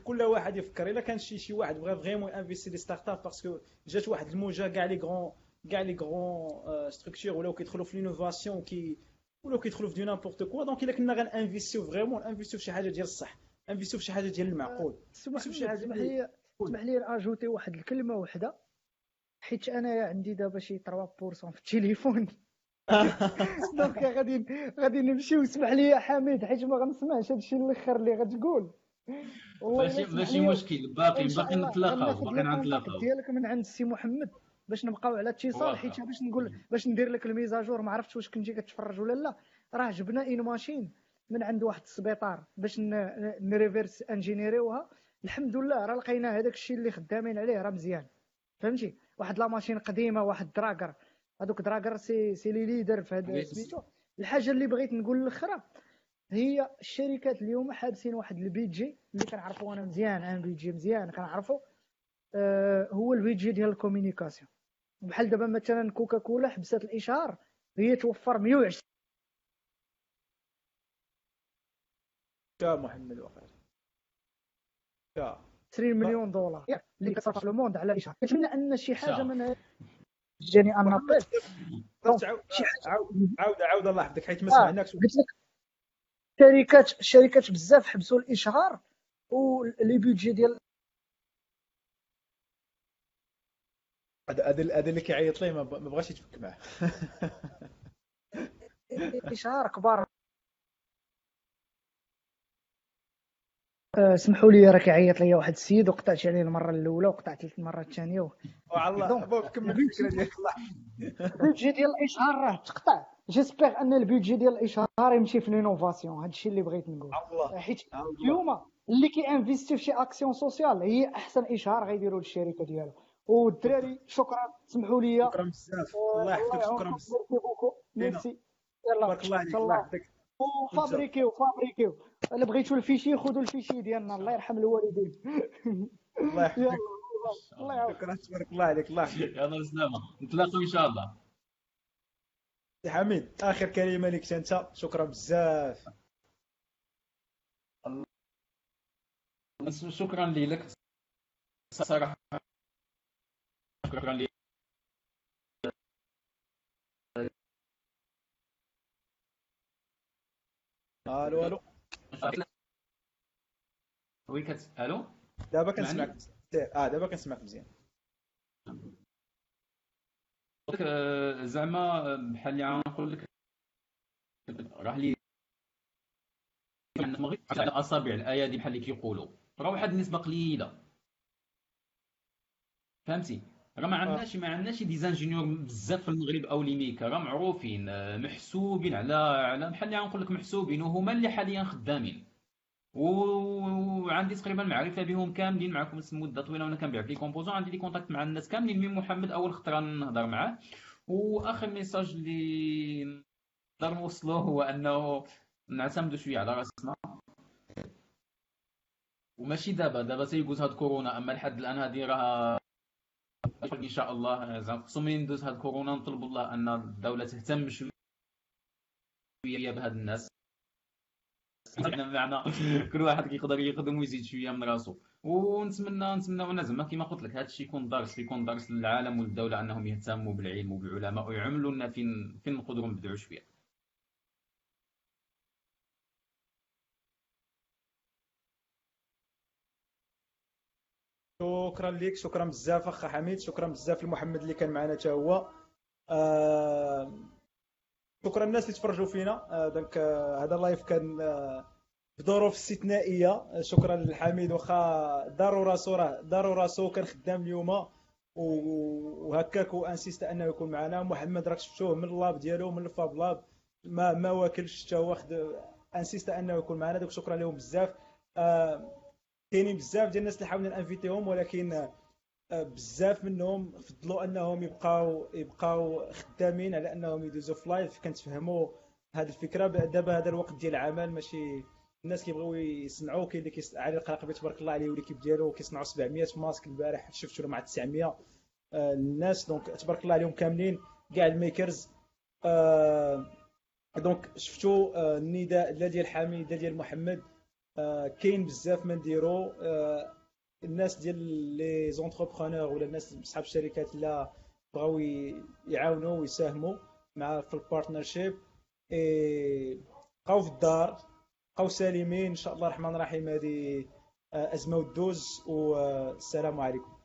كل واحد يفكر. إلا كان شي شي واحد بغى vraiment investir des start-up parce que جات واحد الموجة كاع les grands كاع les grandes structures ولاو كيدخلوا في l'innovation كي ولاو كيدخلوا في du n'importe quoi donc إلا كنا غن investi و vraiment investi و في شي حاجة ديال الصح. انفيستيو في شي حاجة ديال المعقول. اسمح لي اسمح لي ajouter واحد الكلمة وحدة. حيت أنا عندي دابا شي 3% في التليفون. (laughs) (laughs) donc غادي غادي نمشي واسمح لي حميد حيت ما غنسمعش هادشي الأخر اللي غتقول. ماشي ماشي مشكل. باقي باقي نتلاقاو باقي نتلاقاو. ديالك من عند السي محمد باش نبقاو على اتصال حيت باش نقول باش ندير لك ال mise à jour ما عرفتش واش كنتي كتفرج ولا لا. راه جبنا une machine من عند واحد السبيطار باش ن reverse engineeri وها. الحمد لله راه لقينا هذاك الشيء اللي خدامين عليه راه مزيان. فهمتي؟ واحد la machine قديمة واحد Dräger هذوك Dräger c'est c'est les leaders في هذا سميتو. الحاجة اللي بغيت نقول الأخرى هي الشركات اليوم حابسين واحد البيجي اللي كنعرفو أنا مزيان ان بيجي مزيان كنعرفو آه هو ال budget ديال ال communication بحال دابا مثلا كوكا كولا حبسات الاشهار هي توفر 120 يا محمد وقال يا 20 مليون دولار اللي كتصرف في ال monde على الاشهار كنتمنى ان شي حاجة من جانبي أنا عاود عاود الله يحفظك حيت ما سمعناكش قلت لك الشركات الشركات بزاف حبسوا الاشهار ولي بيدجي ديال هذا هذا اللي كيعيط ليه ما بغاش يتفك معاه. (laughs) اشهار كبار. آه، سمحوا لي راه كيعيط ليا واحد السيد وقطعت عليه المرة الأولى وقطعت المرة الثانية و... الله كمل الفكرة ديالك الله ال budget ديال الاشهار راه تقطع. j'espère أن ال budget ديال الإشهار يمشي في l'innovation هادشي اللي بغيت نقول حيت اليوم اللي كي investi في شي action sociale هي أحسن إشهار غيديروا للشركة ديالو. والدراري شكرا. سمحوا لي. شكرا بزاف. الله يحفظك. شكرا بزاف. ميرسي يلا. بارك الله عليك. الله يحفظك. وفابريكيو فابريكيو الا بغيتوا ال fichier خذوا ال fichier ديالنا. الله يرحم الوالدين. الله يحفظك. الله يعاونك. شكرا. تبارك الله عليك. الله يحفظك. يلا. بسلامه نتلاقاو إن شاء الله. حميد آخر كلمة لك أنت. شكرا بزاف. شكرا لك. صراحة شكرا لك. ألو ألو. oui كت ألو؟ دابا كنسمعك آه دابا كنسمعك مزيان. زعما بحال اللي غنقول لك راه لي المغرب على اصابع الايادي بحال اللي كيقولوا راه واحد النسبة قليله فهمتي راه ما عندناش ما عندناش des ingénieurs بزاف في المغرب أو les makers. راه معروفين محسوبين على على بحال اللي غنقول لك محسوبين وهما اللي حاليا خدامين. وعندي تقريبا معرفة بهم كاملين معكم مدة طويلة وأنا كنبيع في composants. عندي les contacts مع الناس كاملين من محمد أول خطرة نهضر معاه. وآخر message اللي نقدر نوصلو هو أنه نعتمدوا شوية على رأسنا. وماشي دابا دابا تيجوز هاد كورونا. أما لحد الآن هادي راه إن شاء الله زعما خصهم يندوز هاد كورونا. نطلبوا الله أن الدولة تهتم شوية بهاد الناس. بمعنى كل واحد كيقدر يخدم ويزيد شوية من راسو. ونتمنى نتمنى أنا زعما كما قلت لك هذا الشيء يكون درس يكون درس للعالم والدولة أنهم يهتموا بالعلم وبالعلماء ويعملوا لنا فين فين نقدروا نبدعوا شوية. شكرا لك شكرا بزاف أخ حميد شكرا بزاف لمحمد اللي كان معنا حتى هو. آه شكرا الناس اللي تفرجوا فينا. آه donc آه هذا ال live كان آه بظروف استثنائية. شكرا للحميد. واخا دارو راسو راه دارو راسو كان خدام اليوم. وهكاك و insiste انه يكون معنا. محمد راك شفتوه من ال lab ديالو من ال fab lab. ما ما واكلش حتى هو insiste انه يكون معنا. donc شكرا لهم بزاف. آه كاينين بزاف ديال الناس اللي حاولنا ن invité هم ولكن آه، بزاف منهم فضلوا أنهم يبقاو يبقاو خدامين على أنهم يدوزوا في live كنتفهموا هذه الفكرة. دابا هذا الوقت ديال العمل ماشي الناس كيبغيو يصنعوا كاين اللي كيس... علي القراقبي تبارك الله عليه و l'équipe ديالو كيصنعوا 700 masques البارح شفتوا مع 900 آه الناس donc تبارك الله عليهم كاملين كاع ال makers. آه donc شفتوا آه النداء لا ديال حميد لا ديال محمد. آه كاين بزاف ما نديرو آه الناس ديال les entrepreneurs ولا الناس اصحاب الشركات لا بغاو يعاونوا ويساهموا مع في ال partnership بقاو في الدار بقاو سالمين. إن شاء الله الرحمن الرحيم. هذه أزمة ودوز والسلام عليكم.